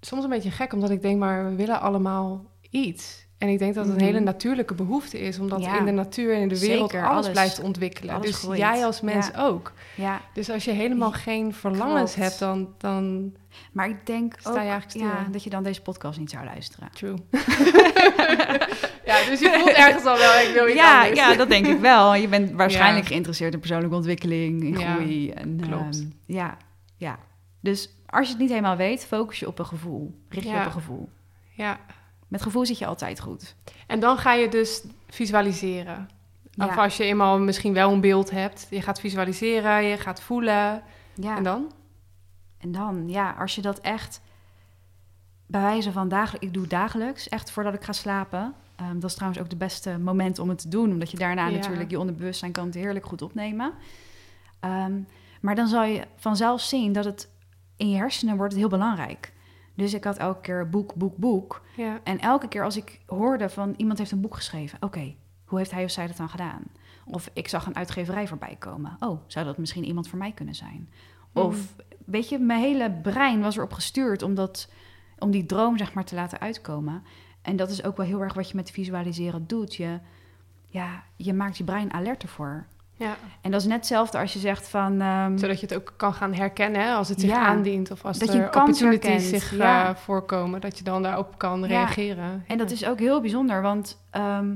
soms een beetje gek, omdat ik denk... maar we willen allemaal iets. En ik denk dat het een Mhm. hele natuurlijke behoefte is... omdat Ja. in de natuur en in de wereld Zeker, alles, alles- blijft ontwikkelen. alles dus groeit. jij als mens Ja. ook. Ja, Dus als je helemaal geen verlangens Klopt. hebt, dan... dan maar ik denk Sta je ja, dat je dan deze podcast niet zou luisteren. True. ja, dus je voelt ergens al wel, ik wil iets Ja, anders. ja, dat denk ik wel. Je bent waarschijnlijk Ja. geïnteresseerd in persoonlijke ontwikkeling, in groei. En, klopt. ehm, ja, ja. Dus als je het niet helemaal weet, focus je op een gevoel. Richt je op een gevoel. ja. Met gevoel zit je altijd goed. En dan ga je dus visualiseren. Ja. Of als je eenmaal misschien wel een beeld hebt. Je gaat visualiseren, je gaat voelen. Ja. En dan? En dan, ja, als je dat echt bij wijze van dagelijks, ik doe dagelijks, echt voordat ik ga slapen. Ehm, dat is trouwens ook de beste moment om het te doen, omdat je daarna Ja. natuurlijk je onderbewustzijn kan het heerlijk goed opnemen. Ehm, maar dan zal je vanzelf zien dat het in je hersenen wordt het heel belangrijk. Dus ik had elke keer boek, boek, boek. Ja. En elke keer als ik hoorde van iemand heeft een boek geschreven, oké, hoe heeft hij of zij dat dan gedaan? Of ik zag een uitgeverij voorbij komen. Oh, zou dat misschien iemand voor mij kunnen zijn? Of weet je, mijn hele brein was erop gestuurd om, dat, om die droom zeg maar te laten uitkomen. En dat is ook wel heel erg wat je met visualiseren doet. Je, ja, je maakt je brein alert ervoor. ja. En dat is net hetzelfde als je zegt van... ehm, Zodat je het ook kan gaan herkennen hè, als het zich Ja. aandient. Of als Dat je er opportunities herkent, zich ja. eh, voorkomen. Dat je dan daarop kan Ja. reageren. En dat is ook heel bijzonder, want ehm,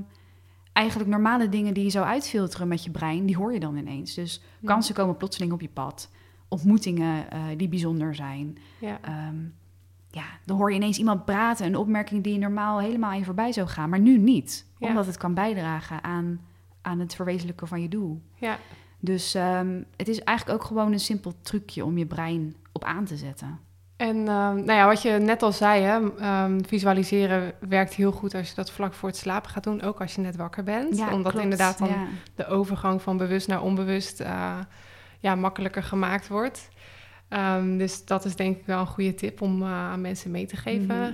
eigenlijk normale dingen die je zou uitfilteren met je brein, die hoor je dan ineens. Dus kansen komen plotseling op je pad. Ontmoetingen eh, die bijzonder zijn. Ja. Ehm, ja, dan hoor je ineens iemand praten, een opmerking die normaal helemaal aan je voorbij zou gaan, maar nu niet. Ja. Omdat het kan bijdragen aan, aan het verwezenlijken van je doel. ja. Dus ehm, het is eigenlijk ook gewoon een simpel trucje om je brein op aan te zetten. En ehm, nou ja, wat je net al zei, hè, visualiseren werkt heel goed als je dat vlak voor het slapen gaat doen. Ook als je net wakker bent. Omdat klopt. inderdaad dan Ja. de overgang van bewust naar onbewust eh, ja, makkelijker gemaakt wordt. Ehm, dus dat is denk ik wel een goede tip om eh, aan mensen mee te geven. Mhm.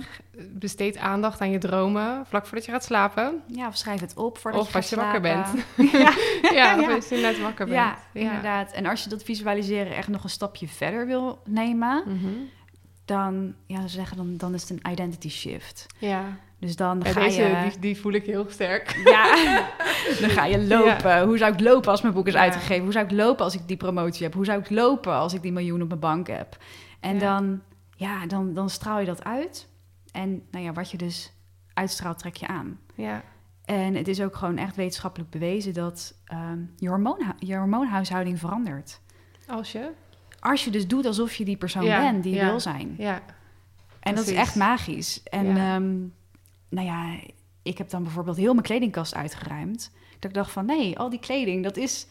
Besteed aandacht aan je dromen vlak voordat je gaat slapen. Ja, of schrijf het op voordat Of je gaat als je wakker slapen. ja, Ja, of Ja. als je net wakker bent. ja, inderdaad. En als je dat visualiseren echt nog een stapje verder wil nemen, Mhm. dan, ja, ze zeggen dan, dan is het een identity shift. Ja. Dus dan Ja, ga deze je... die, die voel ik heel sterk. Ja, dan ga je lopen. Hoe zou ik lopen als mijn boek is Ja. uitgegeven? Hoe zou ik lopen als ik die promotie heb? Hoe zou ik lopen als ik die miljoen op mijn bank heb? En Ja. dan, ja, dan, dan straal je dat uit. En nou ja, wat je dus uitstraalt, trek je aan. Ja. En het is ook gewoon echt wetenschappelijk bewezen dat ehm, je, hormoonhu- je hormoonhuishouding verandert. Als je? Als je dus doet alsof je die persoon bent die je wil zijn. Ja. En dat is echt magisch. En Ja. ehm, nou ja, ik heb dan bijvoorbeeld heel mijn kledingkast uitgeruimd. Dat ik dacht van nee, al die kleding, dat is,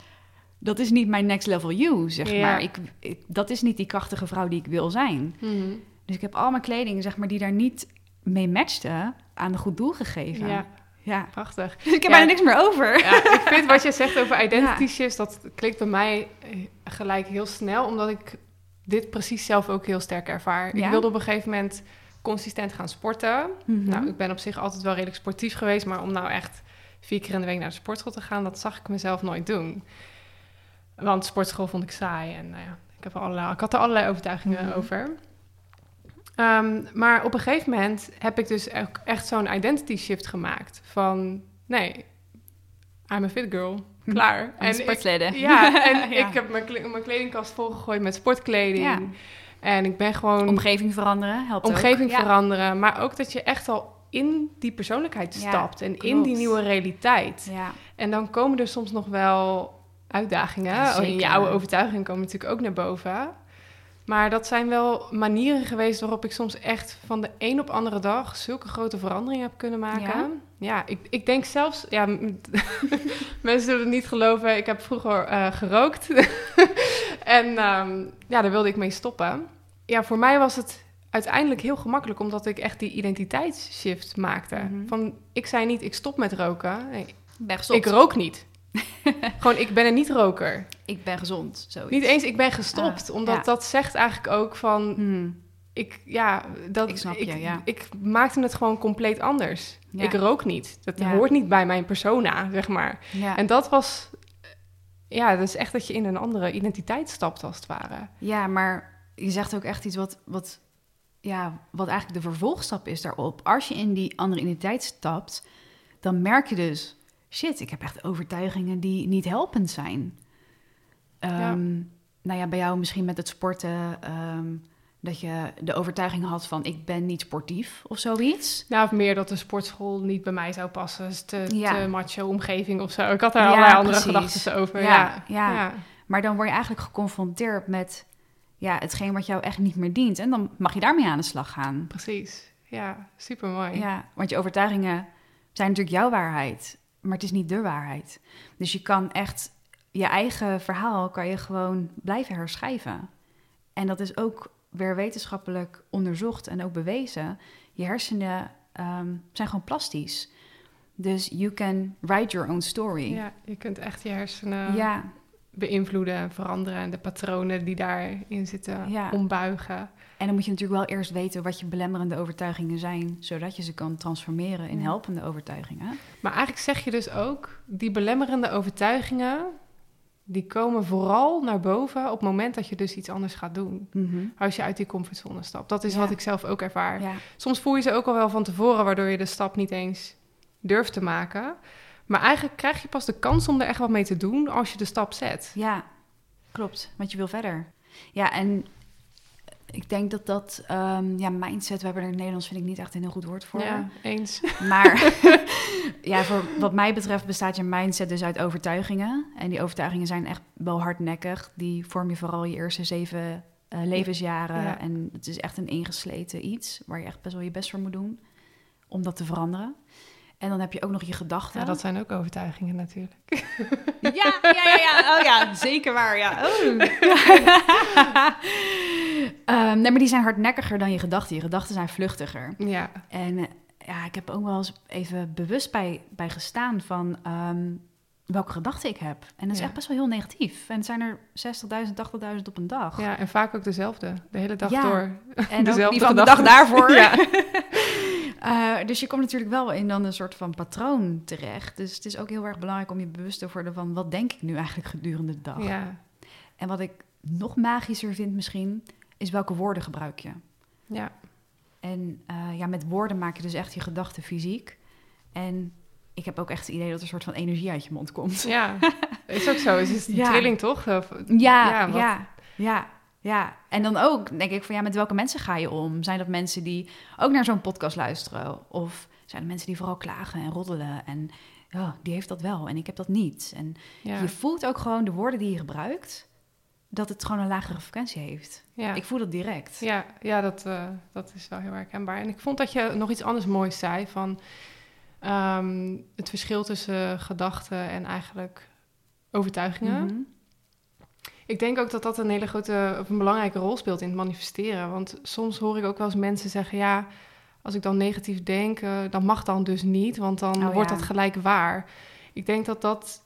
dat is niet mijn next level you, zeg Ja. maar. Ik, ik- dat is niet die krachtige vrouw die ik wil zijn. Mhm. Dus ik heb al mijn kleding, zeg maar, die daar niet mee matchte, aan een goed doel gegeven. Ja, ja. prachtig. Dus ik heb Ja. bijna niks meer over. Ja, ik vind wat je zegt over identity shifts, dat klikt bij mij eh, gelijk heel snel, omdat ik dit precies zelf ook heel sterk ervaar. Ja? Ik wilde op een gegeven moment consistent gaan sporten. Mhm. Nou, ik ben op zich altijd wel redelijk sportief geweest, maar om nou echt vier keer in de week naar de sportschool te gaan, dat zag ik mezelf nooit doen. Want sportschool vond ik saai en nou ja, ik, heb er allerlei, ik had er allerlei overtuigingen Mhm. over. Ehm, maar op een gegeven moment heb ik dus ook echt zo'n identity shift gemaakt. Van, nee, I'm a fit girl. Klaar. En ik- sportleden. ja, en Ja. ik heb mijn, mijn kledingkast volgegooid met sportkleding. Ja. En ik ben gewoon Omgeving veranderen helpt omgeving ook. Ja. veranderen. Maar ook dat je echt al in die persoonlijkheid Ja, stapt. En in die nieuwe realiteit. Ja. En dan komen er soms nog wel uitdagingen. Oh, in je oude overtuigingen komen natuurlijk ook naar boven. Maar dat zijn wel manieren geweest waarop ik soms echt van de een op andere dag zulke grote veranderingen heb kunnen maken. Ja? Ja, ik, ik denk zelfs, ja, mensen zullen het niet geloven, ik heb vroeger eh, gerookt. en ehm, ja, daar wilde ik mee stoppen. Ja, voor mij was het uiteindelijk heel gemakkelijk, omdat ik echt die identiteitsshift maakte. Mhm. Van, ik zei niet, ik stop met roken. Nee, Ik ben ik rook niet. Gewoon, ik ben een niet-roker. Ik ben gezond, zoiets. Niet eens, ik ben gestopt. Ah, omdat ja. dat zegt eigenlijk ook van, Hmm. ik, ja, dat, Ik snap je, ja. ik maakte het gewoon compleet anders. Ja. Ik rook niet. Dat hoort niet bij mijn persona, zeg maar. En dat was, ja, dat is echt dat je in een andere identiteit stapt, als het ware. ja, maar je zegt ook echt iets wat, wat, ja, wat eigenlijk de vervolgstap is daarop. Als je in die andere identiteit stapt, dan merk je dus... shit, ik heb echt overtuigingen die niet helpend zijn. Ehm, Nou ja, bij jou misschien met het sporten... ehm, dat je de overtuiging had van ik ben niet sportief of zoiets. Nou, of meer dat de sportschool niet bij mij zou passen. Dus te, Ja. te macho omgeving of zo. Ik had daar Ja, allerlei andere precies. gedachten over. Ja. ja. Maar dan word je eigenlijk geconfronteerd met ja, hetgeen wat jou echt niet meer dient. En dan mag je daarmee aan de slag gaan. precies. Ja, super mooi. Ja, want je overtuigingen zijn natuurlijk jouw waarheid, maar het is niet de waarheid. Dus je kan echt je eigen verhaal kan je gewoon blijven herschrijven. En dat is ook weer wetenschappelijk onderzocht en ook bewezen. Je hersenen ehm, zijn gewoon plastisch. Dus you can write your own story. Ja, je kunt echt je hersenen ja. Beïnvloeden en veranderen. En de patronen die daarin zitten Ja. ombuigen. En dan moet je natuurlijk wel eerst weten wat je belemmerende overtuigingen zijn, zodat je ze kan transformeren in helpende overtuigingen. Maar eigenlijk zeg je dus ook, die belemmerende overtuigingen, die komen vooral naar boven op het moment dat je dus iets anders gaat doen. Als je uit die comfortzone stapt. Dat is Ja. wat ik zelf ook ervaar. Ja. Soms voel je ze ook al wel van tevoren, waardoor je de stap niet eens durft te maken. Maar eigenlijk krijg je pas de kans om er echt wat mee te doen als je de stap zet. ja, klopt. Want je wil verder. Ja, en ik denk dat dat, ehm, ja, mindset, we hebben er in het Nederlands vind ik niet echt een heel goed woord voor. Ja, eens. Maar ja, voor wat mij betreft bestaat je mindset dus uit overtuigingen. En die overtuigingen zijn echt wel hardnekkig. Die vorm je vooral je eerste zeven eh, levensjaren. Ja. En het is echt een ingesleten iets waar je echt best wel je best voor moet doen om dat te veranderen. En dan heb je ook nog je gedachten. Ja, dat zijn ook overtuigingen natuurlijk. Ja, ja, ja, ja. Oh ja, zeker waar, ja. Oh. Ehm, nee, maar die zijn hardnekkiger dan je gedachten. Je gedachten zijn vluchtiger. Ja, En eh, ja, ik heb ook wel eens even bewust bij, bij gestaan van ehm, welke gedachten ik heb. En dat is Ja. echt best wel heel negatief. En het zijn er 60.000, 80.000 op een dag. ja, en vaak ook dezelfde. De hele dag Ja. door. en ook dezelfde die van de dag daarvoor. Ja. Eh, dus je komt natuurlijk wel in dan een soort van patroon terecht. Dus het is ook heel erg belangrijk om je bewust te worden van... wat denk ik nu eigenlijk gedurende de dag? Ja, En wat ik nog magischer vind misschien, is welke woorden gebruik je. ja. En eh, ja, met woorden maak je dus echt je gedachten fysiek. En ik heb ook echt het idee dat er een soort van energie uit je mond komt. Ja, is ook zo. Het is een Ja. trilling, toch? Of- Ja, Ja, ja, wat- ja, ja, En dan ook denk ik van ja, met welke mensen ga je om? Zijn dat mensen die ook naar zo'n podcast luisteren? Of zijn het mensen die vooral klagen en roddelen en ja, die heeft dat wel en ik heb dat niet? En ja. je voelt ook gewoon de woorden die je gebruikt, dat het gewoon een lagere frequentie heeft. ja. Ik voel dat direct. Ja, ja dat, eh, dat is wel heel herkenbaar. En ik vond dat je nog iets anders moois zei van ehm, het verschil tussen gedachten en eigenlijk overtuigingen. Mhm. Ik denk ook dat dat een hele grote of een belangrijke rol speelt in het manifesteren. Want soms hoor ik ook wel eens mensen zeggen: ja, als ik dan negatief denk, eh, dan mag dan dus niet, want dan Oh, wordt ja. dat gelijk waar. Ik denk dat dat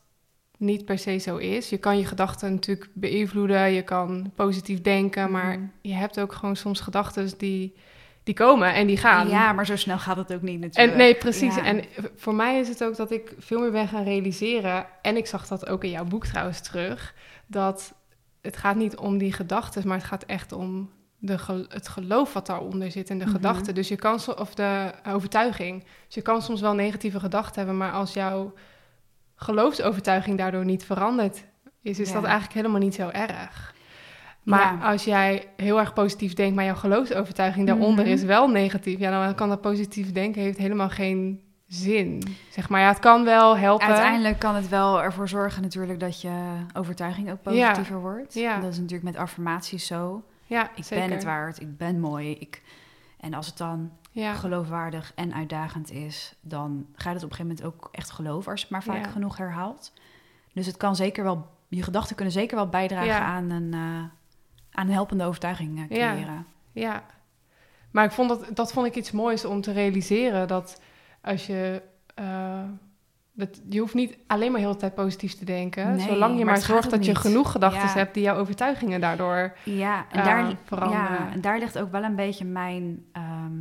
niet per se zo is. Je kan je gedachten natuurlijk beïnvloeden, je kan positief denken, maar Mhm. je hebt ook gewoon soms gedachten die, die komen en die gaan. Ja, maar zo snel gaat het ook niet natuurlijk. En nee, precies. Ja. En voor mij is het ook dat ik veel meer ben gaan realiseren. En ik zag dat ook in jouw boek trouwens terug. Dat het gaat niet om die gedachten, maar het gaat echt om de gel- het geloof wat daaronder zit en de Mhm. gedachten. Dus je kan, of de overtuiging. Dus je kan soms wel negatieve gedachten hebben, maar als jouw geloofsovertuiging daardoor niet veranderd is, is Ja. dat eigenlijk helemaal niet zo erg. Maar Ja. als jij heel erg positief denkt, maar jouw geloofsovertuiging daaronder Mhm. is wel negatief, ja, dan kan dat positief denken heeft helemaal geen zin. Zeg maar, ja, het kan wel helpen. Uiteindelijk kan het wel ervoor zorgen natuurlijk dat je overtuiging ook positiever wordt. Ja. Dat is natuurlijk met affirmaties zo. Ja, Ik zeker. ben het waard, ik ben mooi. Ik... En als het dan Ja, geloofwaardig en uitdagend is, dan ga je het op een gegeven moment ook echt geloven als je het maar vaak Ja. genoeg herhaalt. Dus het kan zeker wel, je gedachten kunnen zeker wel bijdragen Ja. aan, een, eh, aan een helpende overtuiging eh, Ja. creëren. ja. Maar ik vond dat, dat vond ik iets moois om te realiseren. Dat als je... eh, dat, je hoeft niet alleen maar heel de tijd positief te denken. Nee, zolang je maar zorgt dat je genoeg gedachten Ja. hebt... die jouw overtuigingen daardoor Ja, en eh, daar, veranderen. ja, en daar ligt ook wel een beetje mijn ehm,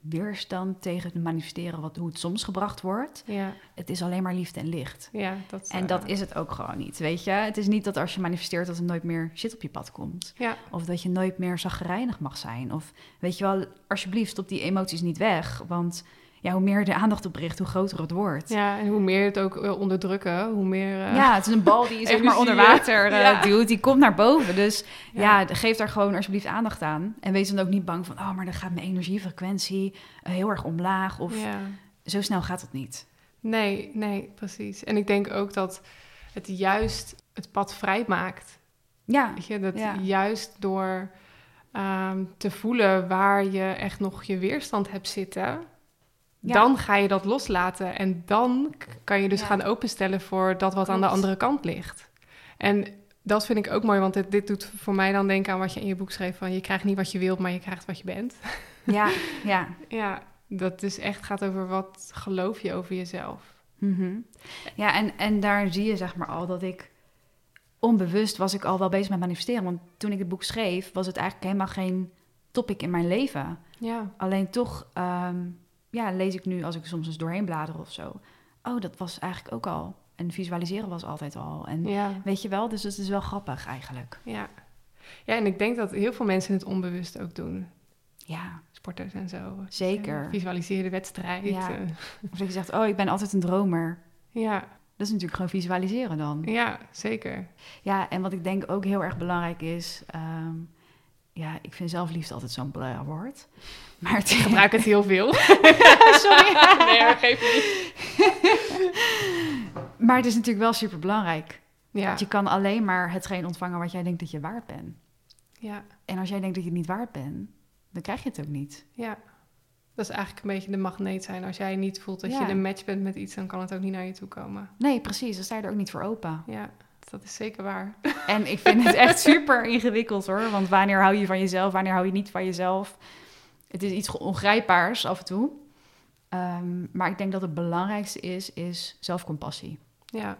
weerstand tegen het manifesteren, wat, hoe het soms gebracht wordt. Ja, Het is alleen maar liefde en licht. ja dat, En dat is het ook gewoon niet, weet je. Het is niet dat als je manifesteert dat er nooit meer shit op je pad komt. Ja, Of dat je nooit meer zagrijnig mag zijn. Of weet je wel, alsjeblieft, stop die emoties niet weg. Want ja, hoe meer je de aandacht op richt, hoe groter het wordt. ja, en hoe meer je het ook wil onderdrukken, hoe meer... eh, Ja, het is een bal die je zeg maar onder water eh, ja. duwt. Die komt naar boven. Dus Ja. ja. geef daar gewoon alsjeblieft aandacht aan. En wees dan ook niet bang van... oh, maar dan gaat mijn energiefrequentie eh, heel erg omlaag. Of ja. zo snel gaat het niet. Nee, nee, precies. En ik denk ook dat het juist het pad vrij maakt. Ja, Weet je, dat juist door ehm, te voelen waar je echt nog je weerstand hebt zitten, Ja. dan ga je dat loslaten. En dan kan je dus Ja. gaan openstellen voor dat wat aan de andere kant ligt. En dat vind ik ook mooi, want dit, dit doet voor mij dan denken aan wat je in je boek schreef: van je krijgt niet wat je wilt, maar je krijgt wat je bent. ja, ja. Ja, dat dus echt gaat over wat geloof je over jezelf. Mhm. Ja, en, en daar zie je zeg maar al dat ik... Onbewust was ik al wel bezig met manifesteren. Want toen ik het boek schreef, was het eigenlijk helemaal geen topic in mijn leven. Ja, Alleen toch ehm, ja, lees ik nu als ik soms eens doorheen blader of zo. Oh, dat was eigenlijk ook al. En visualiseren was altijd al. En ja. weet je wel, dus het is wel grappig eigenlijk. Ja. ja, en ik denk dat heel veel mensen het onbewust ook doen. Ja. Sporters en zo. Zeker. Visualiseer de wedstrijd. Ja. eh. Of dat je zegt, oh, ik ben altijd een dromer. ja, Dat is natuurlijk gewoon visualiseren dan. ja, zeker. Ja, en wat ik denk ook heel erg belangrijk is... ehm, ja, ik vind zelfliefde altijd zo'n blauw woord. Maar het Ik gebruik het heel veel. Sorry. nee, geef niet. Maar het is natuurlijk wel super belangrijk. Ja, Want je kan alleen maar hetgeen ontvangen wat jij denkt dat je waard bent. ja, En als jij denkt dat je het niet waard bent, dan krijg je het ook niet. ja. Dat is eigenlijk een beetje de magneet zijn. Als jij niet voelt dat Ja. je een match bent met iets, dan kan het ook niet naar je toe komen. Nee, precies. Dan sta je er ook niet voor open. Ja, dat is zeker waar. En ik vind het echt super ingewikkeld hoor. Want wanneer hou je van jezelf, wanneer hou je niet van jezelf? Het is iets ongrijpbaars af en toe. Ehm, maar ik denk dat het belangrijkste is, is zelfcompassie. Ja,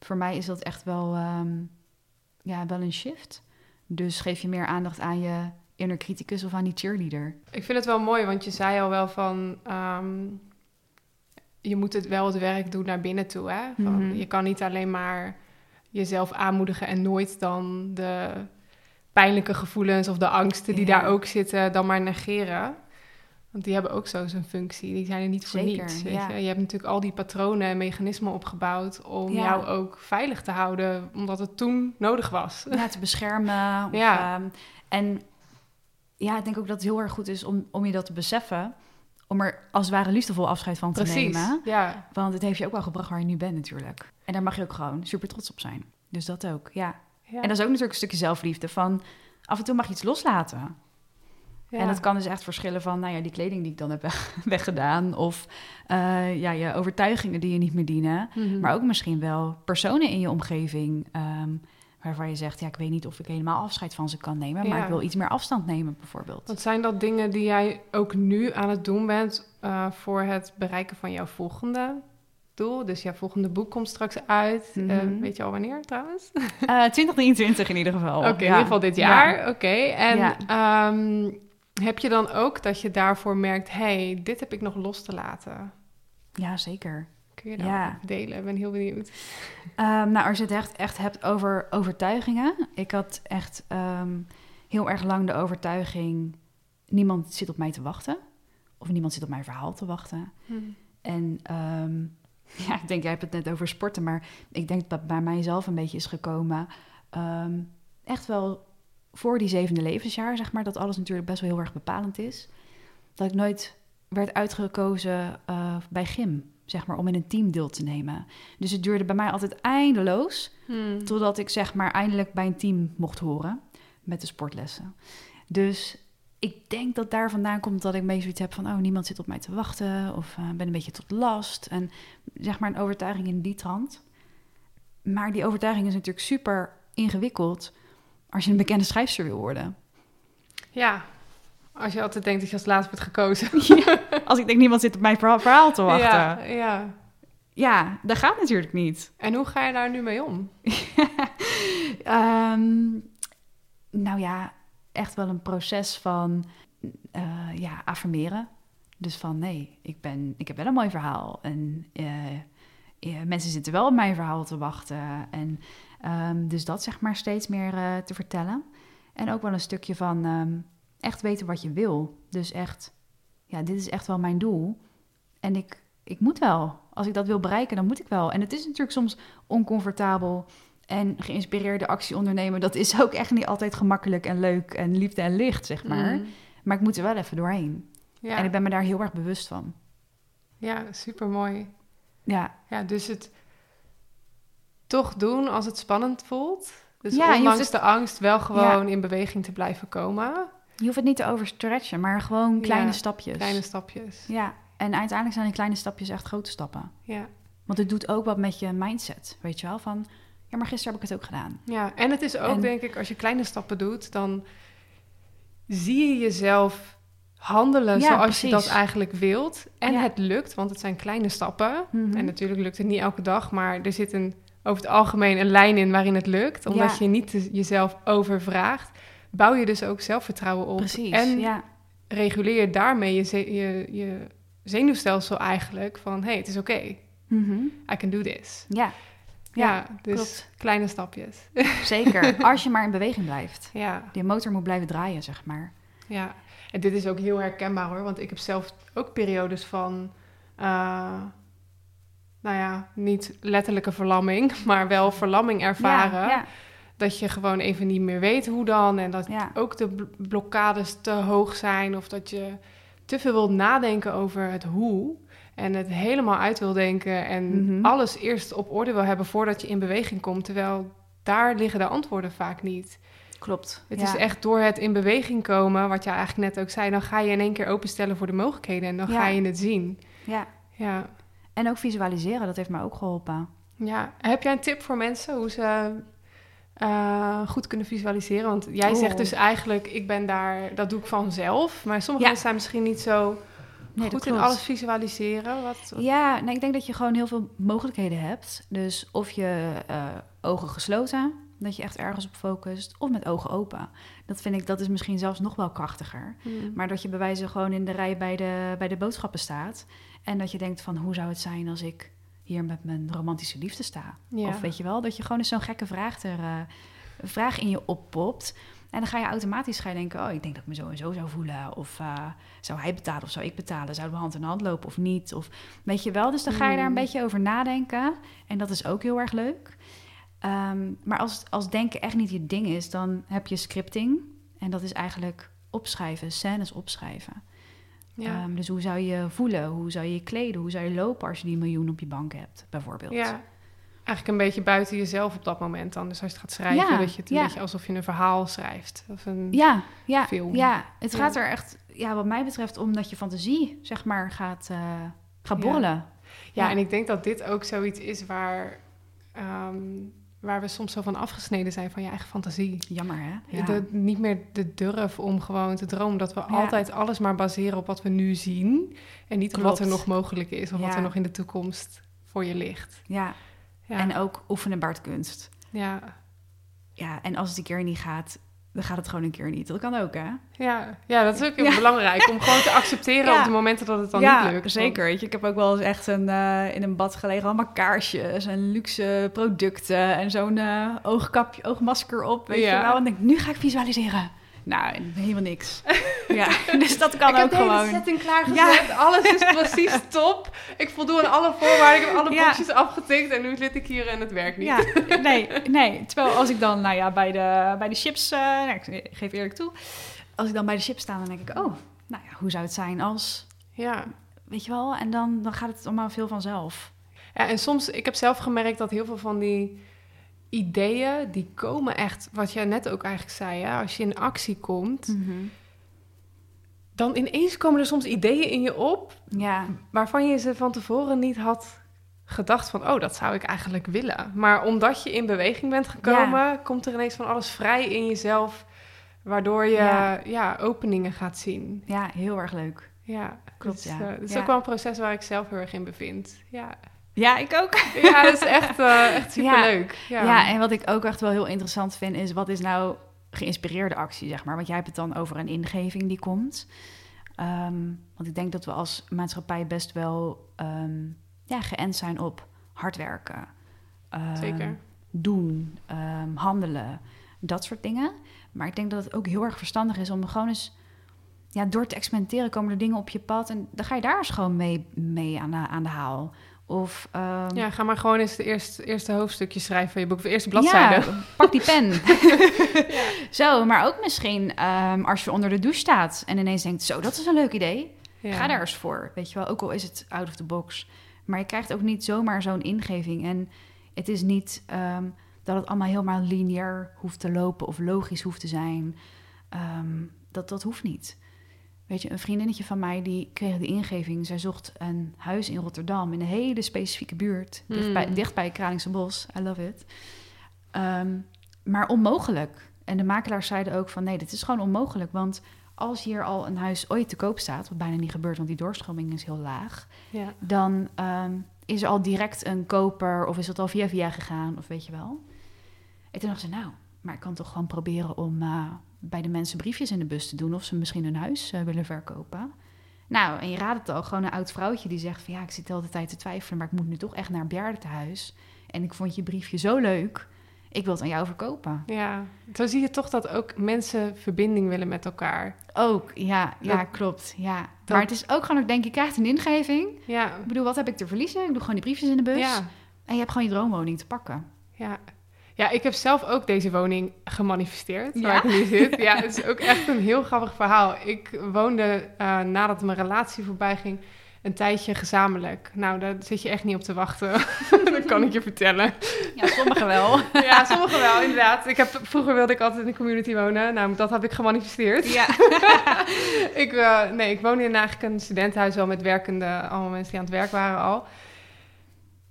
Voor mij is dat echt wel, ehm, ja, wel een shift. Dus geef je meer aandacht aan je inner criticus of aan die cheerleader. ik vind het wel mooi, want je zei al wel van... ehm, je moet het wel het werk doen naar binnen toe. Hè? Van, Mhm. Je kan niet alleen maar jezelf aanmoedigen en nooit dan de pijnlijke gevoelens of de angsten die Ja. daar ook zitten, dan maar negeren. Want die hebben ook zo zijn functie. Die zijn er niet voor Zeker, niets. Weet ja. je? je hebt natuurlijk al die patronen en mechanismen opgebouwd om Ja. jou ook veilig te houden, omdat het toen nodig was. ja, te beschermen. Of, Ja. ehm, en ja, ik denk ook dat het heel erg goed is om, om je dat te beseffen. Om er als het ware liefdevol afscheid van te Precies. nemen. Ja, Want het heeft je ook wel gebracht waar je nu bent natuurlijk. En daar mag je ook gewoon super trots op zijn. Dus dat ook, ja. ja. En dat is ook natuurlijk een stukje zelfliefde van... af en toe mag je iets loslaten. ja. En dat kan dus echt verschillen van, nou ja, die kleding die ik dan heb weg- weggedaan... of eh, ja, je overtuigingen die je niet meer dienen. Mhm. Maar ook misschien wel personen in je omgeving... ehm, waarvan je zegt, ja, ik weet niet of ik helemaal afscheid van ze kan nemen... maar Ja. ik wil iets meer afstand nemen bijvoorbeeld. Wat zijn dat dingen die jij ook nu aan het doen bent eh, voor het bereiken van jouw volgende doel? Dus jouw volgende boek komt straks uit. Mhm. weet je al wanneer trouwens? Oké, Eh 2023 in ieder geval. in ieder geval dit jaar. Oké. En Ja. ehm, heb je dan ook dat je daarvoor merkt: hey, dit heb ik nog los te laten? Ja, zeker. Kun je dat Ja. delen? Ik ben heel benieuwd. Ehm, nou, als je het echt, echt hebt over overtuigingen. Ik had echt ehm, heel erg lang de overtuiging... niemand zit op mij te wachten. Of niemand zit op mijn verhaal te wachten. En ehm, ja, ik denk, jij hebt het net over sporten... maar ik denk dat bij mijzelf een beetje is gekomen... ehm, echt wel voor die zevende levensjaar, zeg maar... dat alles natuurlijk best wel heel erg bepalend is. Dat ik nooit werd uitgekozen eh, bij gym, zeg maar... om in een team deel te nemen. Dus het duurde bij mij altijd eindeloos... Hmm. Totdat ik zeg maar eindelijk bij een team mocht horen. met de sportlessen. Dus ik denk dat daar vandaan komt dat ik meestal zoiets heb van... oh, niemand zit op mij te wachten of uh, ben een beetje tot last. En zeg maar een overtuiging in die trant. Maar die overtuiging is natuurlijk super ingewikkeld... als je een bekende schrijfster wil worden. Ja, als je altijd denkt dat je als laatste wordt gekozen. Ja, als ik denk, niemand zit op mijn verhaal te wachten. Ja, ja. ja, dat gaat natuurlijk niet. En hoe ga je daar nu mee om? um, nou ja, echt wel een proces van uh, ja, affirmeren. Dus van nee, ik, ben, ik heb wel een mooi verhaal. En uh, mensen zitten wel op mijn verhaal te wachten. En um, dus dat zeg maar steeds meer te vertellen. En ook wel een stukje van um, echt weten wat je wil. Dus echt, ja, dit is echt wel mijn doel. En ik, ik moet wel. Als ik dat wil bereiken, dan moet ik wel. En het is natuurlijk soms oncomfortabel en geïnspireerde actie ondernemen, dat is ook echt niet altijd gemakkelijk en leuk en liefde en licht, zeg maar. Mm. Maar ik moet er wel even doorheen. Ja. En ik ben me daar heel erg bewust van. Ja, super mooi. Ja. Ja, dus het toch doen als het spannend voelt. Dus ja, ondanks de angst wel gewoon in beweging te blijven komen. Je hoeft het niet te overstretchen, maar gewoon kleine stapjes. Kleine stapjes. Ja, en uiteindelijk zijn die kleine stapjes echt grote stappen. Ja. Want het doet ook wat met je mindset, weet je wel? Van, ja, maar gisteren heb ik het ook gedaan. Ja, en het is ook, denk ik, als je kleine stappen doet, dan zie je jezelf handelen zoals je dat eigenlijk wilt. En het lukt, want het zijn kleine stappen. Mhm. En natuurlijk lukt het niet elke dag, maar er zit een, over het algemeen een lijn in waarin het lukt. Omdat je niet jezelf overvraagt, bouw je dus ook zelfvertrouwen op. Precies, en reguleer daarmee je, je, je zenuwstelsel eigenlijk van... hé, hey, het is oké. Okay. Mhm. I can do this. Ja. Ja, dus kleine stapjes. Zeker, als je maar in beweging blijft. Ja. Die motor moet blijven draaien, zeg maar. Ja, en dit is ook heel herkenbaar hoor, want ik heb zelf ook periodes van, uh, nou ja, niet letterlijke verlamming, maar wel verlamming ervaren. Ja, Dat je gewoon even niet meer weet hoe dan en dat ook de blokkades te hoog zijn of dat je te veel wilt nadenken over het hoe en het helemaal uit wil denken en mhm. alles eerst op orde wil hebben voordat je in beweging komt. Terwijl daar liggen de antwoorden vaak niet. Klopt. Het is echt door het in beweging komen, wat je eigenlijk net ook zei, dan ga je in één keer openstellen voor de mogelijkheden en dan ga je het zien. Ja. ja. En ook visualiseren, dat heeft mij ook geholpen. Ja. Heb jij een tip voor mensen hoe ze uh, goed kunnen visualiseren? Want jij zegt dus eigenlijk, ik ben daar, dat doe ik vanzelf. Maar sommige mensen zijn misschien niet zo nee, goed in alles visualiseren? Wat... Ja, nou, ik denk dat je gewoon heel veel mogelijkheden hebt. Dus of je uh, ogen gesloten, dat je echt ergens op focust, of met ogen open. Dat vind ik, dat is misschien zelfs nog wel krachtiger. Hmm. Maar dat je bij wijze gewoon in de rij bij de, bij de boodschappen staat. En dat je denkt van, hoe zou het zijn als ik hier met mijn romantische liefde sta? Ja. Of weet je wel, dat je gewoon eens zo'n gekke vraag, er, uh, vraag in je oppopt... En dan ga je automatisch ga je denken, oh, ik denk dat ik me zo en zo zou voelen. Of uh, zou hij betalen of zou ik betalen? Zouden we hand in hand lopen of niet? Of weet je wel, dus dan ga je daar een mm. beetje over nadenken. En dat is ook heel erg leuk. Um, maar als, als denken echt niet je ding is, dan heb je scripting. En dat is eigenlijk opschrijven, scènes opschrijven. Ja. Um, dus hoe zou je voelen? Hoe zou je je kleden? Hoe zou je lopen als je die miljoen op je bank hebt, bijvoorbeeld? Ja, eigenlijk een beetje buiten jezelf op dat moment dan. Dus als je het gaat schrijven, dat je het een beetje alsof je een verhaal schrijft. Of een ja, ja, film. Ja, het gaat er echt, ja, wat mij betreft, om dat je fantasie, zeg maar, gaat, uh, gaat borrelen. Ja. en ik denk dat dit ook zoiets is waar, um, waar we soms zo van afgesneden zijn van je eigen fantasie. Jammer, hè? Ja. De, niet meer de durf om gewoon te dromen. Dat we altijd alles maar baseren op wat we nu zien. En niet op wat er nog mogelijk is of wat er nog in de toekomst voor je ligt. Ja, en ook oefenen baart kunst. Ja. Ja, en als het een keer niet gaat, dan gaat het gewoon een keer niet. Dat kan ook, hè? Ja, ja dat is ook heel belangrijk. Om gewoon te accepteren op de momenten dat het dan niet lukt. zeker. Weet je, ik heb ook wel eens echt een, uh, in een bad gelegen. Allemaal kaarsjes en luxe producten. En zo'n uh, oogkapje, oogmasker op. Weet je wel. En denk nu ga ik visualiseren. Nou, helemaal niks. Ja, dus dat kan ook gewoon. Ik heb de setting klaargezet. Ja. Alles is precies top. Ik voldoe aan alle voorwaarden. Ik heb alle boxjes afgetikt. En nu zit ik hier en het werkt niet. Ja, nee, nee. Terwijl als ik dan, nou ja, bij de, bij de chips... Uh, nou, ik geef eerlijk toe. Als ik dan bij de chips sta, dan denk ik... Oh, nou ja, hoe zou het zijn als... Ja. Weet je wel? En dan, dan gaat het allemaal veel vanzelf. Ja, en soms... Ik heb zelf gemerkt dat heel veel van die ideeën die komen echt, wat jij net ook eigenlijk zei, hè? als je in actie komt, Mhm. dan ineens komen er soms ideeën in je op Ja, waarvan je ze van tevoren niet had gedacht van, oh, dat zou ik eigenlijk willen. Maar omdat je in beweging bent gekomen, komt er ineens van alles vrij in jezelf, waardoor je ja. Ja. openingen gaat zien. ja, heel erg leuk. Ja, Klopt, is, ja. eh, het is Ja. ook wel een proces waar ik zelf heel erg in bevind. Ja, Ja, ik ook. ja dat is echt, eh echt superleuk. Ja. Ja. en wat ik ook echt wel heel interessant vind, is wat is nou geïnspireerde actie, zeg maar. Want jij hebt het dan over een ingeving die komt. Ehm, want ik denk dat we als maatschappij best wel ehm, ja, geënt zijn op hard werken. Ehm, Zeker. Doen, handelen, dat soort dingen. Maar ik denk dat het ook heel erg verstandig is om gewoon eens... Ja, door te experimenteren komen er dingen op je pad... en dan ga je daar eens gewoon mee, mee aan, de, aan de haal. Of ehm, Ja, ga maar gewoon eens het eerste, eerste hoofdstukje schrijven van je boek, of de eerste bladzijde. ja, pak die pen. Zo, maar ook misschien ehm, als je onder de douche staat en ineens denkt: Zo, dat is een leuk idee. Ja. Ga daar eens voor. Weet je wel, ook al is het out of the box. Maar je krijgt ook niet zomaar zo'n ingeving. En het is niet ehm, dat het allemaal helemaal lineair hoeft te lopen of logisch hoeft te zijn. Dat, dat hoeft niet. Weet je, een vriendinnetje van mij die kreeg de ingeving. Zij zocht een huis in Rotterdam in een hele specifieke buurt. Dicht, bij, Hmm. dicht bij Kralingse Bos. I love it. Ehm, maar onmogelijk. En de makelaars zeiden ook van nee, dit is gewoon onmogelijk. Want als hier al een huis ooit te koop staat, wat bijna niet gebeurt, want die doorstroming is heel laag, Ja. dan ehm, is er al direct een koper of is het al via via gegaan of weet je wel. En toen dacht ze, nou, maar ik kan toch gewoon proberen om eh, bij de mensen briefjes in de bus te doen of ze misschien hun huis eh, willen verkopen. Nou, en je raadt het al, gewoon een oud vrouwtje die zegt van ja, ik zit de hele tijd te twijfelen, maar ik moet nu toch echt naar een bejaardentehuis. En ik vond je briefje zo leuk, ik wil het aan jou verkopen. ja, zo zie je toch dat ook mensen verbinding willen met elkaar. Ook, ja, ja Dat- klopt. Ja. dat- Maar het is ook gewoon, ik denk, je krijgt een ingeving. Ja, Ik bedoel, wat heb ik te verliezen? Ik doe gewoon die briefjes in de bus. ja, En je hebt gewoon je droomwoning te pakken. ja. Ja, ik heb zelf ook deze woning gemanifesteerd, Ja? waar ik nu zit. Ja, het is ook echt een heel grappig verhaal. Ik woonde, eh, nadat mijn relatie voorbij ging, een tijdje gezamenlijk. Nou, daar zit je echt niet op te wachten. dat kan ik je vertellen. Ja, sommigen wel. Ja, sommigen wel, inderdaad. Ik heb, vroeger wilde ik altijd in een community wonen. Nou, dat heb ik gemanifesteerd. ja. ik, eh, nee, ik woonde in eigenlijk een studentenhuis wel met werkende, allemaal mensen die aan het werk waren al.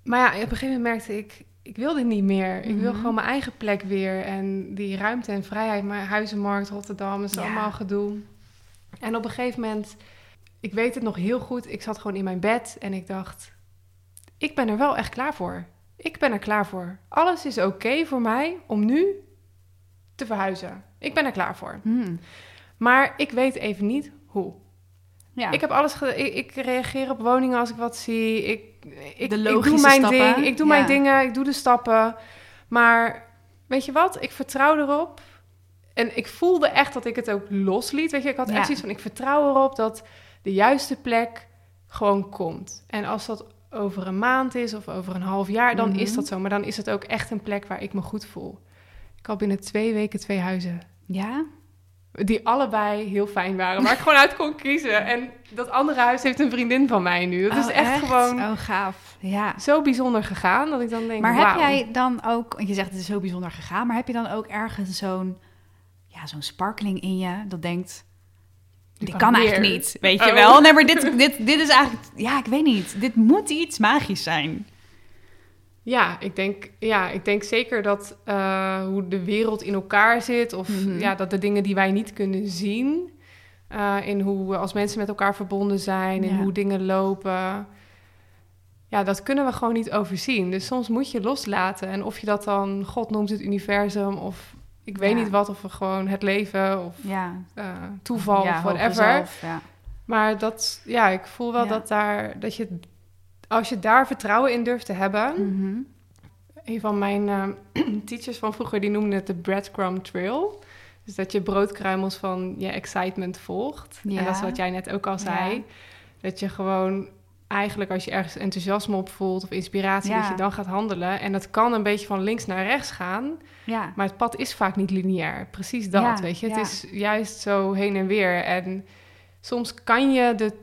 Maar ja, op een gegeven moment merkte ik, ik wil dit niet meer. Ik wil Mhm. gewoon mijn eigen plek weer. En die ruimte en vrijheid, mijn huizenmarkt, Rotterdam, is Ja. allemaal gedoe. En op een gegeven moment, ik weet het nog heel goed, ik zat gewoon in mijn bed en ik dacht, ik ben er wel echt klaar voor. Ik ben er klaar voor. Alles is oké voor mij om nu te verhuizen. Ik ben er klaar voor. Hmm. Maar ik weet even niet hoe. ja. Ik heb alles ik, ik reageer op woningen als ik wat zie. Ik, ik, De ik doe mijn stappen, ding. Ik doe ja. mijn dingen. Ik doe de stappen. Maar weet je wat? Ik vertrouw erop. En ik voelde echt dat ik het ook losliet. Weet je, ik had Ja. echt zoiets van: ik vertrouw erop dat de juiste plek gewoon komt. En als dat over een maand is of over een half jaar, dan is Mhm. dat zo. Maar dan is het ook echt een plek waar ik me goed voel. Ik had binnen twee weken twee huizen. ja? Die allebei heel fijn waren, waar ik gewoon uit kon kiezen. En dat andere huis heeft een vriendin van mij nu. Dat is Oh, echt, gewoon Oh, gaaf. Ja. zo bijzonder gegaan dat ik dan denk: Maar heb jij dan ook, want je zegt het is zo bijzonder gegaan, maar heb je dan ook ergens zo'n ja, zo'n sparkling in je dat denkt, Die dit kan kan meer. eigenlijk niet, weet je Oh. wel? Nee, maar dit, dit, dit is eigenlijk, ja, ik weet niet, dit moet iets magisch zijn. Ja, ik denk, ja, ik denk zeker dat eh, hoe de wereld in elkaar zit, of Mhm. ja, dat de dingen die wij niet kunnen zien, eh, in hoe we als mensen met elkaar verbonden zijn, in Ja. hoe dingen lopen, ja, dat kunnen we gewoon niet overzien. Dus soms moet je loslaten. En of je dat dan, God noemt het universum, of ik weet Ja. niet wat, of gewoon het leven, of Ja, eh, toeval, of whatever. Maar dat, ja, ik voel wel dat daar, dat je, als je daar vertrouwen in durft te hebben. Mhm. Een van mijn eh, teachers van vroeger, die noemde het de breadcrumb trail. Dus dat je broodkruimels van je excitement volgt. Ja. En dat is wat jij net ook al zei. Ja. Dat je gewoon eigenlijk als je ergens enthousiasme op voelt of inspiratie, Ja. dat je dan gaat handelen. En dat kan een beetje van links naar rechts gaan. ja. Maar het pad is vaak niet lineair. Precies dat, Ja, weet je. Het is juist zo heen en weer. En soms kan je de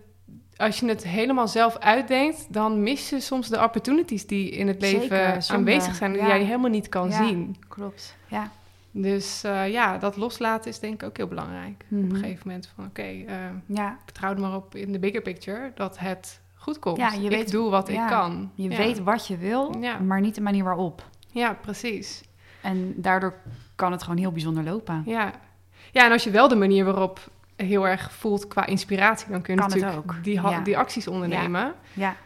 als je het helemaal zelf uitdenkt, dan mis je soms de opportunities die in het leven Zeker, aanwezig zijn, die Ja. jij helemaal niet kan Ja. zien. Klopt. Ja. Dus eh, ja, dat loslaten is denk ik ook heel belangrijk. Op Mhm. een gegeven moment van oké, eh, Ja, vertrouw er maar op in de bigger picture dat het goed komt. Ja, je ik weet- doe wat ja, ik kan. je weet wat je wil, maar niet de manier waarop. Ja, precies. En daardoor kan het gewoon heel bijzonder lopen. Ja. ja, en als je wel de manier waarop heel erg voelt qua inspiratie, dan kun je Kan natuurlijk ook. Die, Ja. die acties ondernemen. Ja,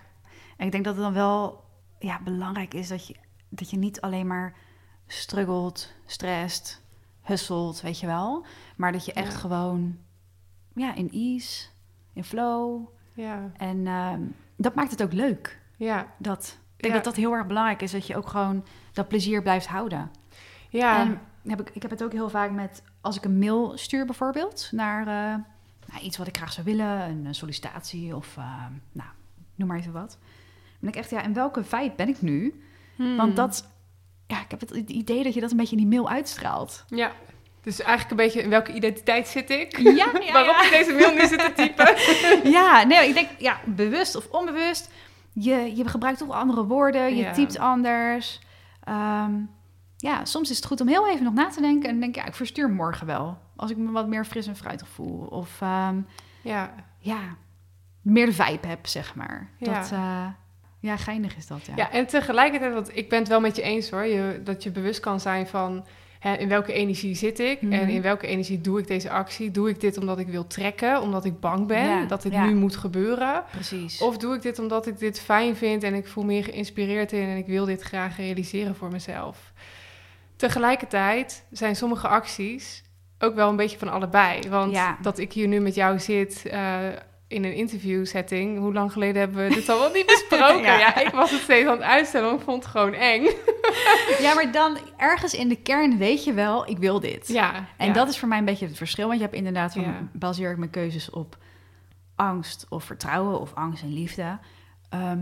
en ik denk dat het dan wel ja, belangrijk is dat je, dat je niet alleen maar struggelt, stresst, hustelt, weet je wel. Maar dat je echt Ja. gewoon ja, in ease, in flow. Ja, En ehm, dat maakt het ook leuk. ja, Dat, ik denk Ja. dat dat heel erg belangrijk is, dat je ook gewoon dat plezier blijft houden. ja. En heb ik, ik heb het ook heel vaak met, als ik een mail stuur bijvoorbeeld, naar eh, nou, iets wat ik graag zou willen, een, sollicitatie of, eh, nou, noem maar even wat. Dan ben ik echt, ja, in welke vibe ben ik nu? Hmm. Want dat, ja, ik heb het idee dat je dat een beetje in die mail uitstraalt. Ja, dus eigenlijk een beetje in welke identiteit zit ik? Ja, ja, Waarop ja. je deze mail nu zit te typen. Ja, nee, ik denk, ja, bewust of onbewust. Je, je gebruikt toch andere woorden, je Ja. typt anders. Ehm, ja, soms is het goed om heel even nog na te denken. En denk ja, ik verstuur morgen wel. Als ik me wat meer fris en fruitig voel. Of ehm, Ja, ja, meer de vibe heb, zeg maar. Ja. Dat, eh, ja, geinig is dat, ja. ja, en tegelijkertijd, want ik ben het wel met je eens hoor, je, dat je bewust kan zijn van hè, in welke energie zit ik Mhm. en in welke energie doe ik deze actie. Doe ik dit omdat ik wil trekken, omdat ik bang ben Ja, dat dit ja. nu moet gebeuren? Precies. Of doe ik dit omdat ik dit fijn vind en ik voel me hier geïnspireerd in en ik wil dit graag realiseren voor mezelf? Tegelijkertijd zijn sommige acties ook wel een beetje van allebei. Want Ja. dat ik hier nu met jou zit eh, in een interview setting, hoe lang geleden hebben we dit al wel niet besproken? Ja. ja. ik was het steeds aan het uitstellen, ik vond het gewoon eng. Ja, maar dan ergens in de kern weet je wel, ik wil dit. Ja, En ja. dat is voor mij een beetje het verschil. Want je hebt inderdaad van, Ja. baseer ik mijn keuzes op angst of vertrouwen of angst en liefde. Ehm,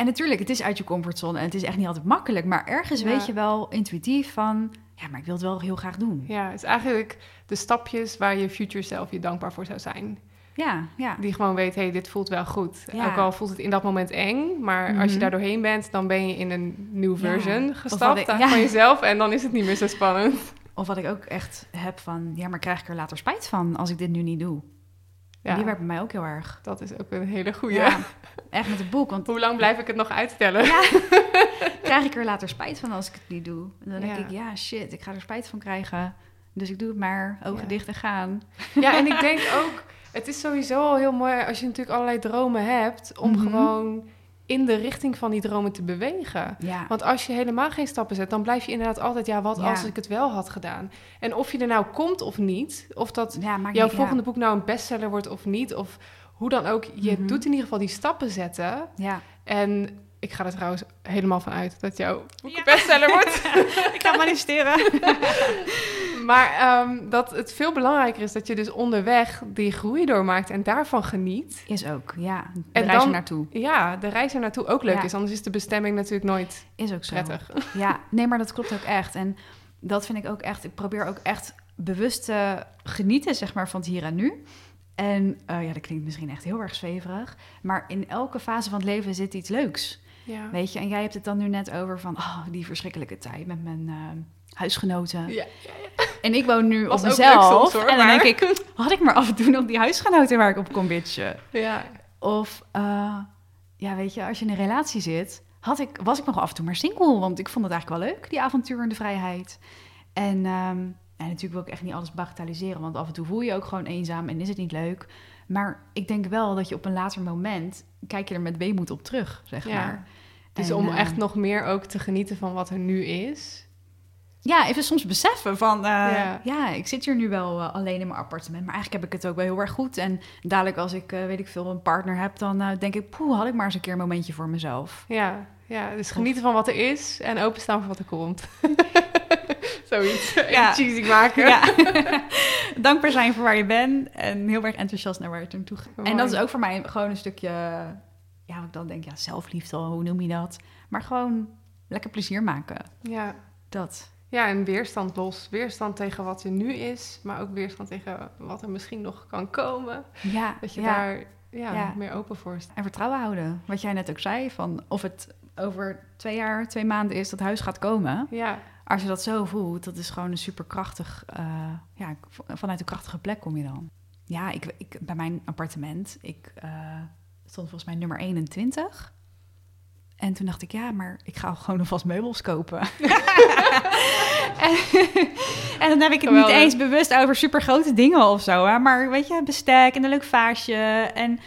en natuurlijk, het is uit je comfortzone en het is echt niet altijd makkelijk. Maar ergens Ja. weet je wel intuïtief van, ja, maar ik wil het wel heel graag doen. Ja, het is eigenlijk de stapjes waar je future self je dankbaar voor zou zijn. Ja, ja. Die gewoon weet, hé, hey, dit voelt wel goed. Ja. Ook al voelt het in dat moment eng, maar als je Mhm. daar doorheen bent, dan ben je in een nieuw Ja. version gestapt wat ik- ja. van jezelf en dan is het niet meer zo spannend. Of wat ik ook echt heb van, ja, maar krijg ik er later spijt van als ik dit nu niet doe? Ja, Die werkt bij mij ook heel erg. dat is ook een hele goede. Ja, echt met het boek. Want Hoe lang blijf ik het nog uitstellen? Ja. krijg ik er later spijt van als ik het niet doe? En dan denk ik, ja, shit, ik ga er spijt van krijgen. Dus ik doe het maar, ogen dicht en gaan. Ja, en ik denk ook, het is sowieso al heel mooi als je natuurlijk allerlei dromen hebt, om Mhm. gewoon in de richting van die dromen te bewegen. Ja, Want als je helemaal geen stappen zet, dan blijf je inderdaad altijd, ja, wat Ja. als ik het wel had gedaan? En of je er nou komt of niet, of dat ja jouw niet- volgende boek nou een bestseller wordt of niet, of hoe dan ook, je Mhm. doet in ieder geval die stappen zetten. Ja. En ik ga er trouwens helemaal van uit dat jouw boek bestseller wordt. ik ga manifesteren. maar ehm, dat het veel belangrijker is dat je dus onderweg die groei doormaakt en daarvan geniet. Is ook, ja. De En reis er naartoe. Ja, de reis er naartoe ook leuk Ja. is, anders is de bestemming natuurlijk nooit Is ook zo. prettig. Ja, nee, maar dat klopt ook echt. En dat vind ik ook echt... Ik probeer ook echt bewust te genieten, zeg maar, van het hier en nu. En eh, ja, dat klinkt misschien echt heel erg zweverig. Maar in elke fase van het leven zit iets leuks. Ja. Weet je, en jij hebt het dan nu net over van... Oh, die verschrikkelijke tijd met mijn eh, huisgenoten. Ja, En ik woon nu Was op mezelf. soms, hoor, en dan maar- denk ik, had ik maar af en toe nog die huisgenoten waar ik op kon bitchen. ja. Of, eh, ja, weet je, als je in een relatie zit, had ik, was ik nog af en toe maar single. Want ik vond het eigenlijk wel leuk, die avontuur en de vrijheid. En, en natuurlijk wil ik echt niet alles bagatelliseren. Want af en toe voel je je ook gewoon eenzaam en is het niet leuk. Maar ik denk wel dat je op een later moment, kijk je er met weemoed op terug, zeg Ja. maar. Dus En, om eh, echt nog meer ook te genieten van wat er nu is. Ja, even soms beseffen van, eh, Ja. ja. ik zit hier nu wel eh, alleen in mijn appartement, maar eigenlijk heb ik het ook wel heel erg goed. En dadelijk als ik, eh, weet ik veel, een partner heb, dan denk ik, poeh, had ik maar eens een keer een momentje voor mezelf. Ja, ja dus genieten van wat er is en openstaan voor wat er komt. Zoiets. Ja. Ja. cheesy maken. Ja, dankbaar zijn voor waar je bent en heel erg enthousiast naar waar je naartoe gaat. Mooi. En dat is ook voor mij gewoon een stukje, ja, wat ik dan denk, ja, zelfliefde, hoe noem je dat? Maar gewoon lekker plezier maken, ja. dat. Ja, en weerstand los. Weerstand tegen wat er nu is, maar ook weerstand tegen wat er misschien nog kan komen. Ja, Dat je ja. daar ja, Ja. meer open voor staan. En vertrouwen houden. Wat jij net ook zei, van of het over twee jaar, twee maanden is dat huis gaat komen. Ja, Als je dat zo voelt, dat is gewoon een superkrachtig... eh ja, vanuit een krachtige plek kom je dan. Ja, ik, ik, bij mijn appartement, ik eh, stond volgens mij nummer 21. En toen dacht ik, ja, maar ik ga gewoon alvast meubels kopen. en, en dan heb ik het Geweldig. niet eens bewust over supergrote dingen of zo. Hè? Maar weet je, bestek en een leuk vaasje. En,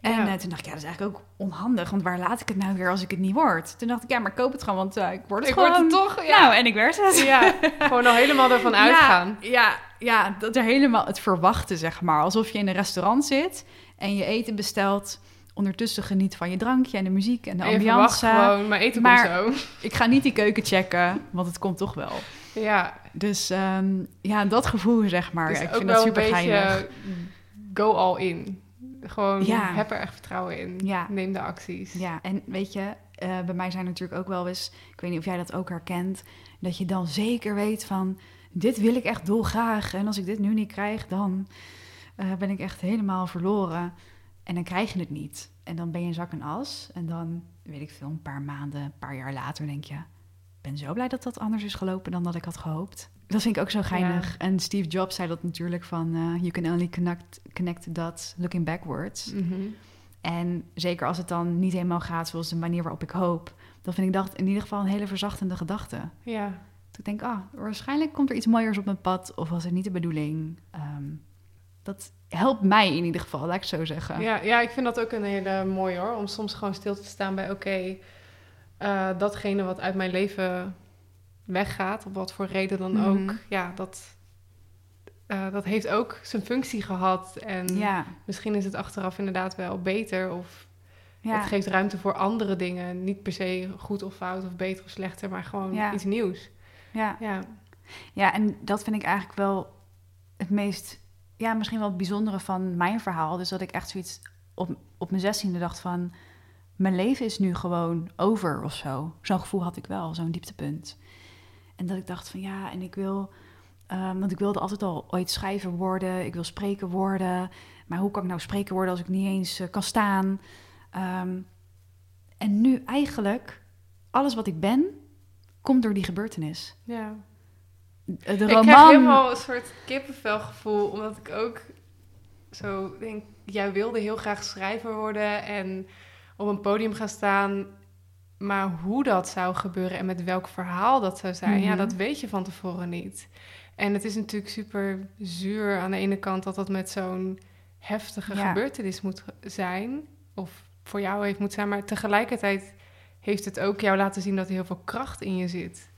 en Ja. eh, toen dacht ik, ja, dat is eigenlijk ook onhandig. Want waar laat ik het nou weer als ik het niet word? Toen dacht ik, ja, maar koop het gewoon, want eh, ik word het ik gewoon. word het toch. Ja, Nou, en ik werd het. ja. gewoon al helemaal ervan uitgaan. Ja, ja, ja, dat er helemaal het verwachten, zeg maar. Alsof je in een restaurant zit en je eten bestelt. Ondertussen geniet van je drankje en de muziek en de En je verwacht ambiance. gewoon, maar eten Maar- komt zo. Ik ga niet die keuken checken, want het komt toch wel. Ja, Dus ehm, ja, dat gevoel, zeg maar. dus ik ook vind wel dat super geinig. go all in. Gewoon, Ja. heb er echt vertrouwen in. Ja. Neem de acties. Ja, en weet je, eh, bij mij zijn natuurlijk ook wel eens... Ik weet niet of jij dat ook herkent... dat je dan zeker weet van... dit wil ik echt dolgraag. En als ik dit nu niet krijg, dan eh, ben ik echt helemaal verloren. En dan krijg je het niet. En dan ben je in zak en as. En dan, weet ik veel, een paar maanden, een paar jaar later denk je... ik ben zo blij dat dat anders is gelopen dan dat ik had gehoopt. Dat vind ik ook zo geinig. En Steve Jobs zei dat natuurlijk van... eh, you can only connect, connect dots looking backwards. Mhm. En zeker als het dan niet helemaal gaat zoals de manier waarop ik hoop, dan vind ik dat in ieder geval een hele verzachtende gedachte. Ja. Dat ik denk, ah, waarschijnlijk komt er iets mooiers op mijn pad, of was het niet de bedoeling. Ehm, dat helpt mij in ieder geval, laat ik het zo zeggen. Ja, ja, ik vind dat ook een hele mooie hoor. Om soms gewoon stil te staan bij, oké, eh, datgene wat uit mijn leven weggaat, op wat voor reden dan Mhm. ook, ja, dat, eh, dat heeft ook zijn functie gehad. En ja, misschien is het achteraf inderdaad wel beter of ja. het geeft ruimte voor andere dingen. Niet per se goed of fout of beter of slechter, maar gewoon Ja. iets nieuws. ja. Ja, ja, en dat vind ik eigenlijk wel het meest, ja, misschien wel het bijzondere van mijn verhaal. Dus dat ik echt zoiets op, op mijn zestiende dacht van, mijn leven is nu gewoon over of zo. Zo'n gevoel had ik wel, zo'n dieptepunt. En dat ik dacht van ja, en ik wil, ehm, want ik wilde altijd al ooit schrijver worden, ik wil spreker worden. Maar hoe kan ik nou spreker worden als ik niet eens eh, kan staan? Ehm, en nu eigenlijk, alles wat ik ben, komt door die gebeurtenis. ja. De Ik roman. krijg helemaal een soort kippenvelgevoel, omdat ik ook zo denk, jij wilde heel graag schrijver worden en op een podium gaan staan. Maar hoe dat zou gebeuren en met welk verhaal dat zou zijn, ja, Mhm. dat weet je van tevoren niet. En het is natuurlijk super zuur aan de ene kant dat dat met zo'n heftige Ja. gebeurtenis moet zijn, of voor jou heeft moeten zijn, maar tegelijkertijd heeft het ook jou laten zien dat er heel veel kracht in je zit.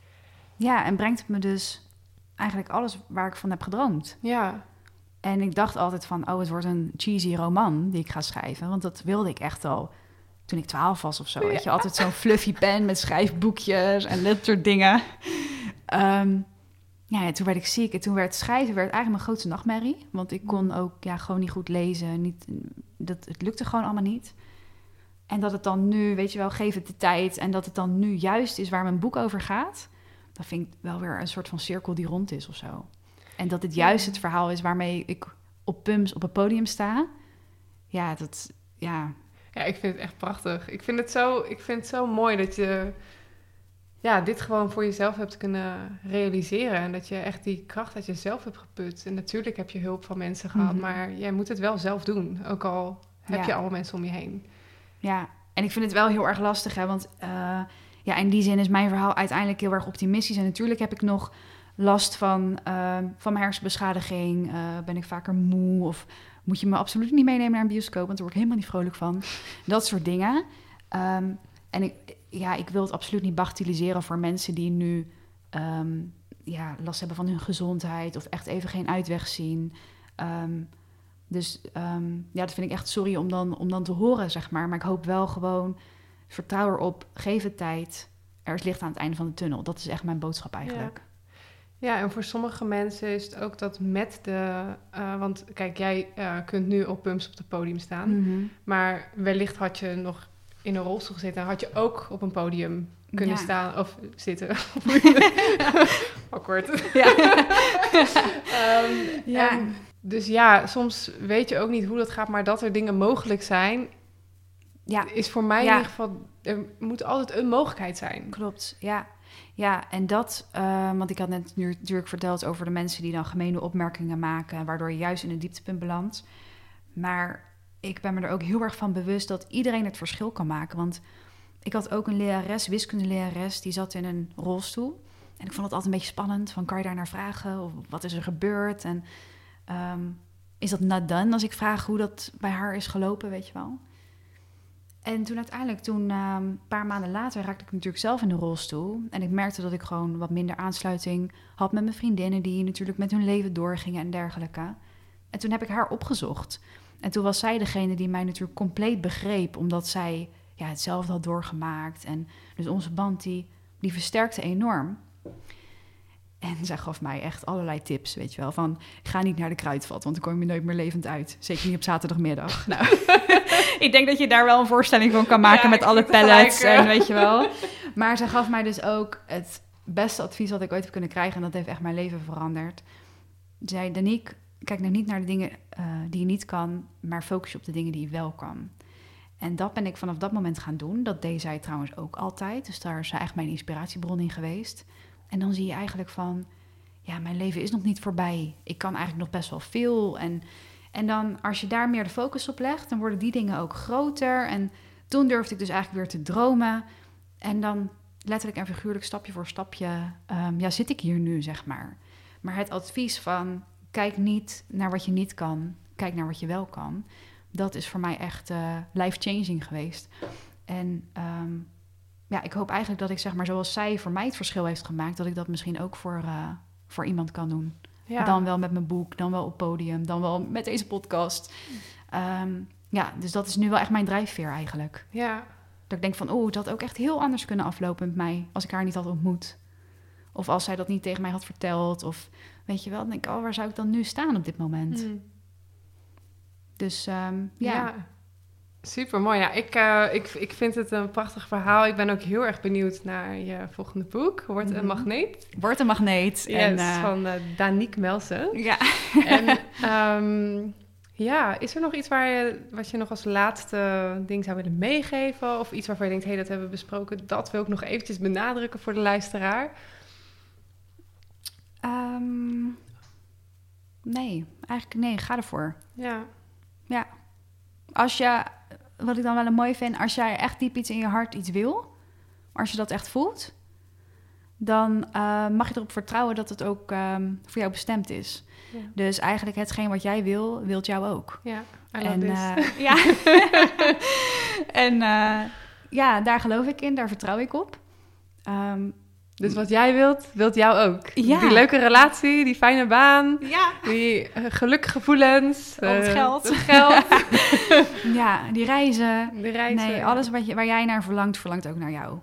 Ja, en brengt het me dus eigenlijk alles waar ik van heb gedroomd. Ja, En ik dacht altijd van, oh, het wordt een cheesy roman die ik ga schrijven. Want dat wilde ik echt al toen ik twaalf was of zo. Weet je, altijd zo'n fluffy pen met schrijfboekjes en dat soort dingen. Ehm, ja, ja, toen werd ik ziek en toen werd schrijven werd eigenlijk mijn grootste nachtmerrie. Want ik kon ook ja, gewoon niet goed lezen. Niet, dat, het lukte gewoon allemaal niet. En dat het dan nu, weet je wel, geef het de tijd. En dat het dan nu juist is waar mijn boek over gaat. Dat vind ik wel weer een soort van cirkel die rond is of zo. En dat het juist het verhaal is waarmee ik op Pums op het podium sta. Ja, dat, ja, Ja, ik vind het echt prachtig. Ik vind het zo, ik vind het zo mooi dat je ja, dit gewoon voor jezelf hebt kunnen realiseren. En dat je echt die kracht uit jezelf hebt geput. En natuurlijk heb je hulp van mensen gehad, Mhm. maar jij moet het wel zelf doen. Ook al heb Ja. je allemaal mensen om je heen. Ja, en ik vind het wel heel erg lastig, hè, want eh, ja, in die zin is mijn verhaal uiteindelijk heel erg optimistisch. En natuurlijk heb ik nog last van, eh, van mijn hersenbeschadiging. Eh, ben ik vaker moe of moet je me absoluut niet meenemen naar een bioscoop, want daar word ik helemaal niet vrolijk van. Dat soort dingen. Ehm, en ik, ja, ik wil het absoluut niet bagatelliseren voor mensen die nu ehm, ja, last hebben van hun gezondheid of echt even geen uitweg zien. Ehm, dus ehm, ja, dat vind ik echt sorry om dan, om dan te horen, zeg maar. Maar ik hoop wel gewoon, vertrouw erop, geef het tijd. Er is licht aan het einde van de tunnel. Dat is echt mijn boodschap eigenlijk. Ja, en voor sommige mensen is het ook dat met de... eh, want kijk, jij eh, kunt nu op Pumps op het podium staan. Mhm. Maar wellicht had je nog in een rolstoel gezeten... en had je ook op een podium kunnen Ja. staan of zitten. Awkward. Ja. Ehm, Ja. en Dus ja, soms weet je ook niet hoe dat gaat, maar dat er dingen mogelijk zijn, Ja, is voor mij Ja. in ieder geval, er moet altijd een mogelijkheid zijn. klopt. Ja, ja en dat, eh, want ik had net nu natuurlijk verteld over de mensen die dan gemene opmerkingen maken, waardoor je juist in een dieptepunt belandt. Maar ik ben me er ook heel erg van bewust dat iedereen het verschil kan maken. Want ik had ook een lerares, wiskundelerares, die zat in een rolstoel. En ik vond het altijd een beetje spannend. Van, kan je daar naar vragen? Of wat is er gebeurd? En ehm, is dat not done als ik vraag hoe dat bij haar is gelopen, weet je wel? En toen uiteindelijk, toen ehm, een paar maanden later, raakte ik natuurlijk zelf in de rolstoel. En ik merkte dat ik gewoon wat minder aansluiting had met mijn vriendinnen, die natuurlijk met hun leven doorgingen en dergelijke. En toen heb ik haar opgezocht. En toen was zij degene die mij natuurlijk compleet begreep, omdat zij ja, hetzelfde had doorgemaakt. En dus onze band die, die versterkte enorm. En zij gaf mij echt allerlei tips, weet je wel. Van, ga niet naar de kruidvat, want dan kom je nooit meer levend uit. Zeker niet op zaterdagmiddag. Nou, ik denk dat je daar wel een voorstelling van kan maken Ja, met alle pallets en weet je wel. Maar zij gaf mij dus ook het beste advies wat ik ooit heb kunnen krijgen. En dat heeft echt mijn leven veranderd. Zei, Danique, kijk nou niet naar de dingen eh, die je niet kan, maar focus je op de dingen die je wel kan. En dat ben ik vanaf dat moment gaan doen. Dat deed zij trouwens ook altijd. Dus daar is zij echt mijn inspiratiebron in geweest. En dan zie je eigenlijk van, ja, mijn leven is nog niet voorbij. Ik kan eigenlijk nog best wel veel. En, en dan, als je daar meer de focus op legt, dan worden die dingen ook groter. En toen durfde ik dus eigenlijk weer te dromen. En dan letterlijk en figuurlijk, stapje voor stapje, ehm, ja, zit ik hier nu, zeg maar. Maar het advies van, kijk niet naar wat je niet kan, kijk naar wat je wel kan. Dat is voor mij echt eh, life-changing geweest. En ehm, ja, ik hoop eigenlijk dat ik, zeg maar, zoals zij voor mij het verschil heeft gemaakt, dat ik dat misschien ook voor, eh, voor iemand kan doen. Ja. Dan wel met mijn boek, dan wel op podium, dan wel met deze podcast. Ehm, ja, dus dat is nu wel echt mijn drijfveer eigenlijk. ja. Dat ik denk van, oh, het had ook echt heel anders kunnen aflopen met mij als ik haar niet had ontmoet. Of als zij dat niet tegen mij had verteld. Of weet je wel, dan denk ik, oh, waar zou ik dan nu staan op dit moment? Mm. Dus ehm, ja. Ja. Super mooi. Ja, ik, eh, ik, ik vind het een prachtig verhaal. Ik ben ook heel erg benieuwd naar je volgende boek. Wordt een Mhm. magneet. word een magneet. Yes, en, eh, van uh, Danique Melsen. ja. en ehm, ja, is er nog iets waar je, wat je nog als laatste ding zou willen meegeven? Of iets waarvan je denkt, hé, hey, dat hebben we besproken. Dat wil ik nog eventjes benadrukken voor de luisteraar. Ehm, nee, eigenlijk nee, ga ervoor. Ja, Als je, wat ik dan wel een mooi vind, als jij echt diep iets in je hart iets wil, als je dat echt voelt, dan eh, mag je erop vertrouwen dat het ook ehm, voor jou bestemd is. Ja. Dus eigenlijk hetgeen wat jij wil, wilt jou ook. ja. En eh, ja, en eh, ja, daar geloof ik in, daar vertrouw ik op. Ehm, dus wat jij wilt, wilt jou ook. Ja. Die leuke relatie, die fijne baan, ja, die eh, gelukkige gevoelens. Al het eh, geld. Het geld, ja, die reizen. de reizen. Nee, alles wat je, waar jij naar verlangt, verlangt ook naar jou.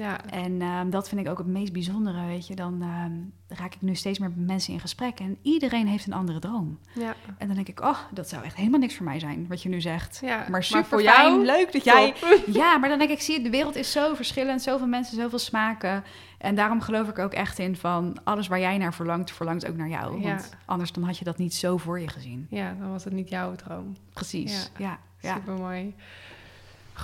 Ja, En ehm, dat vind ik ook het meest bijzondere, weet je. Dan ehm, raak ik nu steeds meer met mensen in gesprek en iedereen heeft een andere droom. ja, En dan denk ik, oh, dat zou echt helemaal niks voor mij zijn, wat je nu zegt. ja. Maar super voor fijn, jou, leuk dat jij... Ja, maar dan denk ik, zie je, de wereld is zo verschillend, zoveel mensen, zoveel smaken. En daarom geloof ik ook echt in van, alles waar jij naar verlangt, verlangt ook naar jou. Ja. Want anders dan had je dat niet zo voor je gezien. Ja, dan was het niet jouw droom. Precies, ja. ja, Super mooi.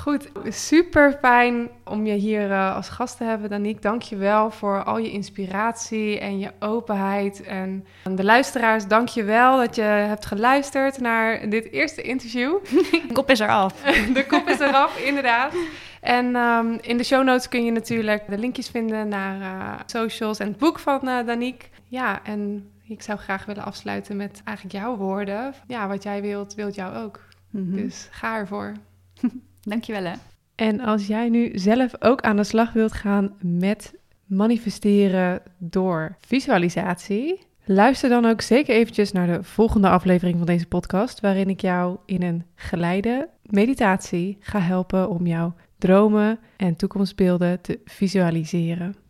Goed, super fijn om je hier eh, als gast te hebben, Danique. Dank je wel voor al je inspiratie en je openheid. En aan de luisteraars, dank je wel dat je hebt geluisterd naar dit eerste interview. Kop is eraf. De kop is eraf, inderdaad. En ehm, in de show notes kun je natuurlijk de linkjes vinden naar eh, socials en het boek van eh Danique. Ja, en ik zou graag willen afsluiten met eigenlijk jouw woorden. Ja, wat jij wilt, wilt jou ook. Mhm. Dus ga ervoor. Dankjewel hè. En als jij nu zelf ook aan de slag wilt gaan met manifesteren door visualisatie, luister dan ook zeker eventjes naar de volgende aflevering van deze podcast, waarin ik jou in een geleide meditatie ga helpen om jouw dromen en toekomstbeelden te visualiseren.